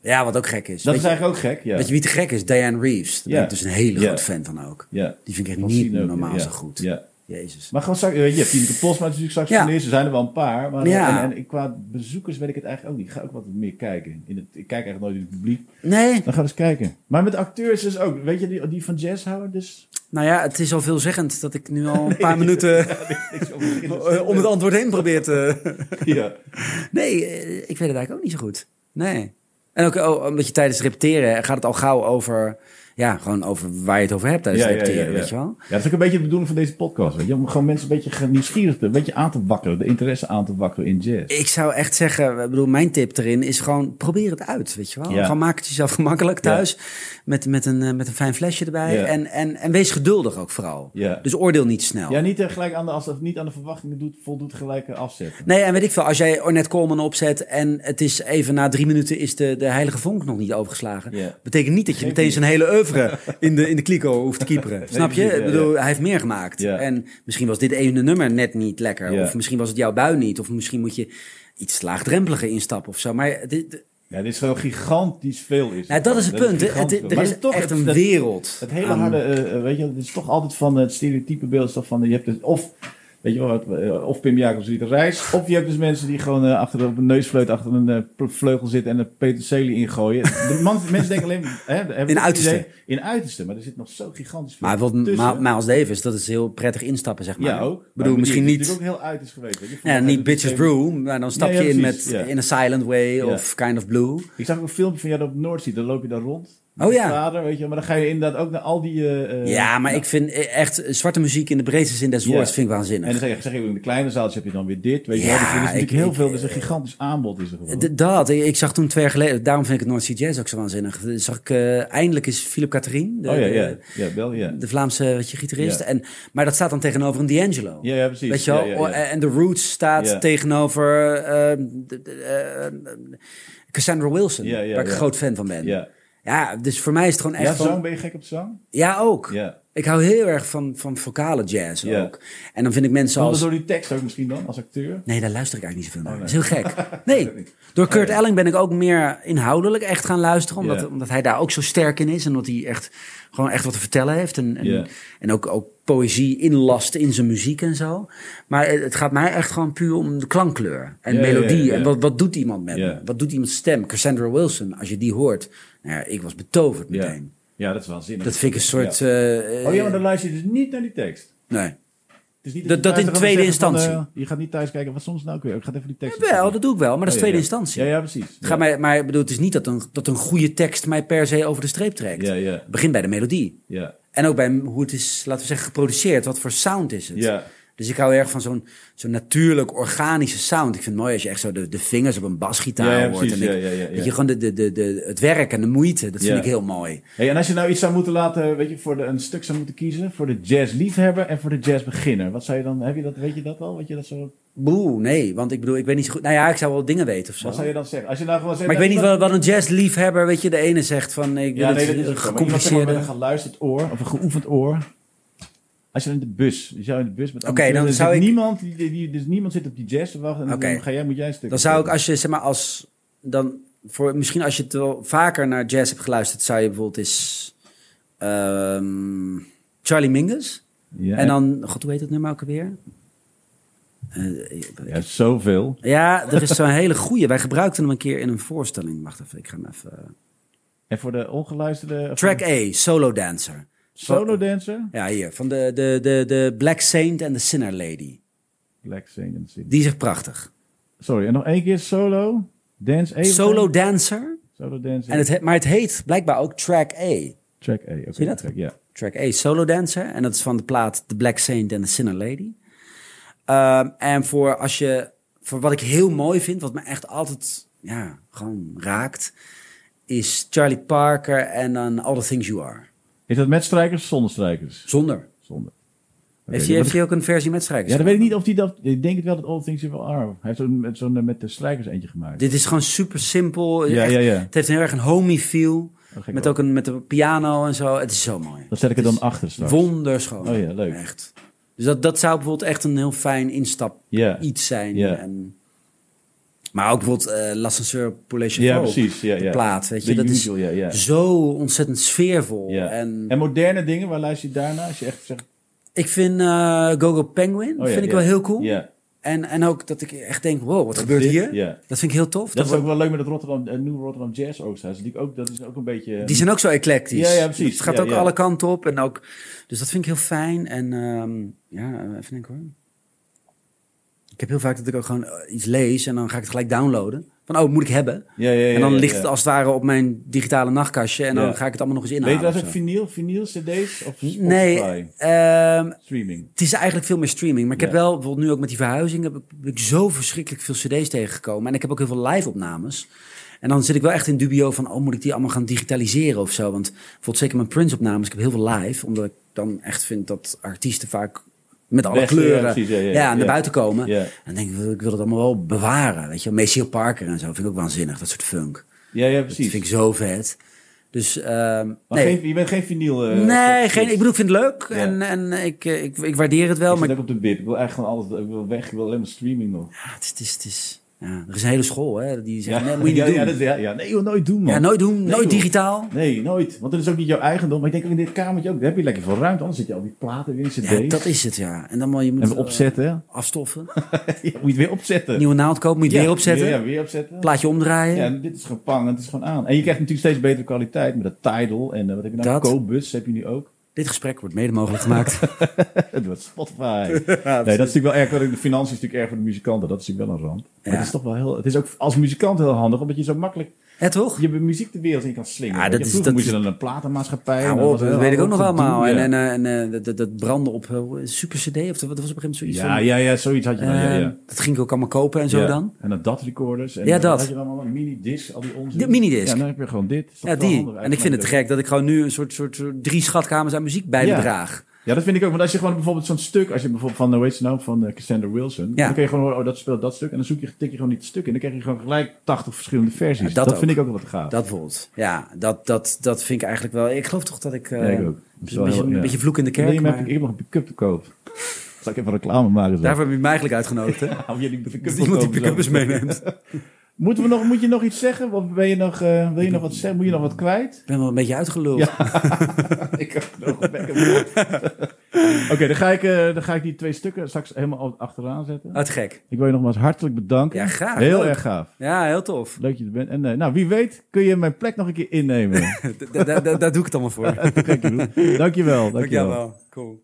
Ja, wat ook gek is. Dat weet, is je, eigenlijk ook gek, ja. weet je wie te gek is? Diane Reeves. Daar Ja. ben ik dus een hele Ja. grote fan van ook. ja. Die vind ik echt niet normaal zo goed. Ja. Jezus. Maar gewoon straks, je, hebt Tineke Posma natuurlijk saxofonist, er zijn er wel een paar. Maar Ja. en, en qua bezoekers weet ik het eigenlijk ook niet. Ik ga ook wat meer kijken. In het, ik kijk eigenlijk nooit in het publiek. Nee, Dan gaan we eens kijken. Maar met acteurs dus ook. Weet je, die, die van jazz houden dus... nou ja, het is al veelzeggend dat ik nu al een paar minuten om het antwoord heen probeer te... Ja. Nee, eh, ik weet het eigenlijk ook niet zo goed. Nee. En ook oh, omdat je tijdens repeteren gaat het al gauw over... Ja, gewoon over waar je het over hebt tijdens het repeteren, weet je wel? Ja, dat is ook een beetje de bedoeling van deze podcast. Weet je? Om gewoon mensen een beetje nieuwsgierig te, een beetje aan te wakkeren. De interesse aan te wakkeren in jazz. Ik zou echt zeggen, ik bedoel, mijn tip erin is gewoon probeer het uit, weet je wel? Gewoon maak het jezelf gemakkelijk thuis met, met, een, eh, met een fijn flesje erbij. En, en, en wees geduldig ook vooral. Ja. Dus oordeel niet snel. Ja, niet, eh, gelijk aan de, als niet aan de verwachtingen doet, voldoet gelijk afzetten. Nee, en weet ik veel, als jij Ornette Coleman opzet en het is even na drie minuten is de, de heilige vonk nog niet overgeslagen. Betekent niet dat je meteen zijn hele oeuvre in de, in de kliko hoeft te kieperen. Snap je? ik bedoel, hij heeft meer gemaakt. En misschien was dit ene nummer net niet lekker. Of misschien was het jouw bui niet. Of misschien moet je iets laagdrempeliger instappen of zo. Maar dit, Ja, dit is gewoon gigantisch veel. Is dat is het punt. Het, er is toch echt een wereld. Het hele harde, eh, eh, weet je, het is toch altijd van het stereotype beeld is toch van, je hebt het of, weet je wel, wat, eh, of Pim Jacobs de reis, of je hebt dus mensen die gewoon eh, achter op een neusfluit achter een eh, vleugel zitten en een peterselie ingooien. De man, mensen denken alleen, hè, In het uiterste. idee- in uiterste, maar er zit nog zo gigantisch veel Maar. Ma- Miles Davis, dat is heel prettig instappen, zeg maar. ja, ook. Ik bedoel, misschien niet... is natuurlijk ook heel uiterst geweest. Weet je. Ja, niet Bitches Brew, maar dan stap je ja, in met ja. In a Silent Way of Kind of Blue. Ik zag ook een filmpje van jou op Noordzee, dan loop je daar rond. Oh ja. je Vader, weet je, maar dan ga je inderdaad ook naar al die... eh, eh, ja, maar nou, ik vind echt zwarte muziek in de breedste zin des Ja. woords vind ik En waanzinnig. dan zeg je, zeg je in de kleine zaaltjes heb je dan weer dit, weet je Ja, wel. Dus er is natuurlijk ik- heel ik- veel, dus een gigantisch aanbod is er gewoon. Dat, ik, ik zag toen twee jaar geleden, daarom vind ik het North Jazz ook zo waanzinnig. Zag ik, eh, eindelijk is Philip Catherine, de, oh ja, ja, de, ja, wel ja. de Vlaamse weet je, gitarist. Ja. En, maar dat staat dan tegenover een D'Angelo. Ja, ja, precies. Weet je wel? En de Roots staat tegenover eh, eh, Cassandra Wilson, waar ik een groot fan van ben. Ja, Ja, dus voor mij is het gewoon echt ja van... zang, ben je gek op zang? Ja, ook. Ja. Ik hou heel erg van, van vocale jazz Ja. ook. En dan vind ik mensen Komt als... dat door die tekst ook misschien dan, als acteur? Nee, daar luister ik eigenlijk niet zoveel naar. Oh, Dat is heel gek. Nee, door Kurt Oh, ja. Elling ben ik ook meer inhoudelijk echt gaan luisteren. Omdat, Ja. omdat hij daar ook zo sterk in is. En omdat hij echt gewoon echt wat te vertellen heeft. En, en, en ook, ook poëzie inlast in zijn muziek en zo. Maar het, gaat mij echt gewoon puur om de klankkleur. En melodie. En wat, wat doet iemand met me? Wat doet iemands stem? Cassandra Wilson, als je die hoort. Nou ja, ik was betoverd Ja. meteen. Ja, dat is waanzinnig. Dat vind ik een soort... Ja. eh, Oh ja, maar dan luister je dus niet naar die tekst. Nee. Het is niet Dat- dat in tweede van, instantie. eh, je gaat niet thuis kijken, wat soms nou ook weer? Ik ga even die tekst... Wel, dat doe ik wel. Maar dat is Oh, ja, tweede ja. instantie. Ja, ja, precies. Gaat mij, maar ik bedoel, het is niet dat een, dat een goede tekst mij per se over de streep trekt. Ja, ja, Het begint bij de melodie. ja. En ook bij hoe het is, laten we zeggen, geproduceerd. Wat voor sound is het? Ja, Dus ik hou erg van zo'n zo'n natuurlijk organische sound. Ik vind het mooi als je echt zo de, de vingers op een basgitaar Ja, ja, hoort. En ik- Ja, ja, ja, ja. Weet je, gewoon de, de, de, de, het werk en de moeite. Dat vind ik heel mooi. Hey, en als je nou iets zou moeten laten, weet je, voor de, een stuk zou moeten kiezen, voor de jazzliefhebber en voor de jazzbeginner, wat zou je dan, heb je dat, weet je dat al? Weet je dat zo, Boe, nee. Want ik bedoel, ik weet niet zo goed. Nou ja, ik zou wel dingen weten of zo. wat zou je dan zeggen? Als je nou gewoon zegt, Maar ik weet niet wat, wat een jazzliefhebber, weet je, de ene zegt van ik wil Ja, nee, dat is zeg maar, gecompliceerde. met een geluisterd oor, of een geoefend oor. Als je in de bus, je zou in de bus met Oké, dan zou ik- niemand, die, dus niemand zit op die jazz te wachten. En Oké. dan ga jij, moet jij een stuk. Dan zou ik, als je zeg maar als dan voor misschien als je het wel vaker naar jazz hebt geluisterd, zou je bijvoorbeeld eens ehm, Charlie Mingus Ja, en dan, god, hoe heet het nummer ook alweer? Eh, Ja, zoveel. ja, er is zo'n hele goeie. Wij gebruikten hem een keer in een voorstelling. Wacht even, ik ga hem even. En voor de ongeluisterde... Track A, Solo Dancer. Solo dancer? Ja, hier van de, de, de, de Black Saint en de Sinner Lady. Black Saint and City. Die is echt prachtig. Sorry, en nog één keer solo. Dance even. Solo Dancer. Solo dancer. En het, he- maar het heet blijkbaar ook Track A. Track A. oké, track, ja. Track A, Solo Dancer. En dat is van de plaat The Black Saint en The Sinner Lady. Ehm, en voor als je, voor wat ik heel mooi vind, wat me echt altijd, ja, gewoon raakt, is Charlie Parker en dan All the Things You Are. Is dat met strijkers of zonder strijkers? Zonder. Zonder. Oké, heeft hij wat heeft hij ook een versie met strijkers? Ja, dan weet ik niet of hij dat... Ik denk het wel dat All Things Will Are. Hij heeft zo'n met, eh, met de strijkers eentje gemaakt. Dit is gewoon super simpel. Ja, Echt- ja, ja. Het heeft heel erg een homey feel. Gek Met ook een met een piano en zo. Het is zo mooi. dat zet ik er dan achter straks. Wonderschoon. Oh ja, leuk. Echt. Dus dat, dat zou bijvoorbeeld echt een heel fijn instap iets zijn. En, maar ook bijvoorbeeld eh L'Ascenseur Ja, precies. Ja, De ja. plaat, weet je. De Dat usual, ja, ja. is zo ontzettend sfeervol. Ja. En, En moderne dingen, waar luister je daarna? Als je echt zegt... ik vind eh Gogo Penguin Oh vind ik wel heel cool. Ja. En, en ook dat ik echt denk, wow, wat gebeurt dit? hier? Dat vind ik heel tof. Dat is ook wel leuk met het Rotterdam, uh, Nieuw Rotterdam Jazz Oosthuis. Die ook, dat is ook een beetje... Die zijn ook zo eclectisch. Ja, ja, precies. Het gaat Ja, ook ja. alle kanten op. En ook, dus dat vind ik heel fijn. En ehm, ja, even denken hoor. Ik heb heel vaak dat ik ook gewoon eh, iets lees en dan ga ik het gelijk downloaden. Van, oh, moet ik hebben. Ja, ja, ja, en dan ligt het als het ware op mijn digitale nachtkastje. En dan ga ik het allemaal nog eens Weet je inhalen. dat ook vinyl, vinyl cd's of Spotify? Nee, ehm, Streaming. het is eigenlijk veel meer streaming. Maar ik heb wel, bijvoorbeeld nu ook met die verhuizing, heb ik, heb ik zo verschrikkelijk veel cd's tegengekomen. En ik heb ook heel veel live-opnames. En dan zit ik wel echt in dubio van, oh, moet ik die allemaal gaan digitaliseren of zo? Want bijvoorbeeld zeker mijn Prince-opnames, ik heb heel veel live. Omdat ik dan echt vind dat artiesten vaak met alle Weg, kleuren ja, ja, ja, naar buiten komen. En dan denk ik, ik wil het allemaal wel bewaren. Weet je, Maceo Parker en zo vind ik ook waanzinnig, dat soort funk. Ja, ja, Dat precies. vind ik zo vet. Dus, ehm, Maar nee. geen, je bent geen vinyl... eh, nee, geen, ik bedoel, ik vind het leuk Ja. en, en ik, eh, ik, ik waardeer het wel. Ik Maar zit ook op de bib. Ik wil eigenlijk gewoon alles... Ik wil weg. Ik wil alleen maar streaming nog. Ja, het is, het is- ja, er is een hele school hè, die zegt, Ja, nee, moet je niet ja, doen. Ja, Ja, dat, ja, ja, nee, joh, nooit doen, man. nooit doen, nooit joh. digitaal. Nee, nooit. Want dat is ook niet jouw eigendom. Maar ik denk ook in dit kamertje ook. Daar heb je lekker veel ruimte. Anders zit je al die platen weer in cd's. Ja, dat is het, ja. En dan moet je moet, we eh, opzetten. afstoffen. ja, moet je het weer opzetten. Nieuwe naald kopen, moet je het Ja, weer opzetten. Ja, weer opzetten. Plaatje omdraaien. Ja, en dit is gewoon pang het is gewoon aan. En je krijgt natuurlijk steeds betere kwaliteit met dat Tidal en eh, wat heb je nou? Dat. Cobus heb je nu ook. Dit gesprek wordt mede mogelijk gemaakt. Het wordt Spotify. nee, dat is natuurlijk wel erg. De financiën is natuurlijk erg voor de muzikanten. Dat is natuurlijk wel een ramp. Maar Ja. het is toch wel heel. Het is ook als muzikant heel handig, omdat je zo makkelijk ja, toch? je muziek de wereld in kan slingen. Ja, dat is- dat moest je dan een platenmaatschappij. Ja, was dat weet ik ook nog allemaal. En, en, eh, en eh, dat, dat, dat branden op eh, Super CD, of dat, dat was op een gegeven moment zoiets ja, ja, ja, zoiets had je dan. ja, eh, ja. Dat ging ik ook allemaal kopen en zo dan. En dan dat recorders. En Ja, dat. had je dan allemaal een mini-disc, al die onzin. De minidisc. Ja, dan heb je gewoon dit. Ja, die. En ik vind het gek dat ik gewoon nu een soort, soort, soort drie schatkamers aan muziek bij me Ja. dat vind ik ook. Want als je gewoon bijvoorbeeld zo'n stuk, als je bijvoorbeeld van, heet ze nou, van eh, Cassandra Wilson. Ja. Dan kun je gewoon horen, oh, dat speelt dat stuk. En dan zoek je, tik je gewoon dit stuk in. Dan krijg je gewoon gelijk 80 verschillende versies. Ja, dat dat ook. vind ik ook wel wat gaaf. Dat bijvoorbeeld. Ja, dat, dat, dat vind ik eigenlijk wel... Ik geloof toch dat ik... eh, Ja, ik ook. Is wel een, beetje, heel- een ja. beetje vloek in de kerk, ik, heb, maar ik heb nog een pick-up te koop. Zal ik even reclame maken? Zo? daarvoor heb je mij eigenlijk uitgenodigd, hè? Of je die pick-up iemand die pick-up eens meeneemt. Moeten we nog, moet je nog iets zeggen? Of ben je nog, eh, wil je nog wat zeggen? Moet je nog wat kwijt? Ik ben wel een beetje uitgeluld. Ja. ik heb nog een woord. Oké, dan, ga ik, eh, dan ga ik die twee stukken straks helemaal achteraan zetten. Uit gek. Ik wil je nogmaals hartelijk bedanken. Ja, graag. Heel Leuk. erg gaaf. Ja, heel tof. Leuk dat je er bent. En eh, nou, wie weet kun je mijn plek nog een keer innemen. Da- da- da- Daar doe ik het allemaal voor. Dankjewel. Dankjewel. Dankjewel. Dankjewel. Cool.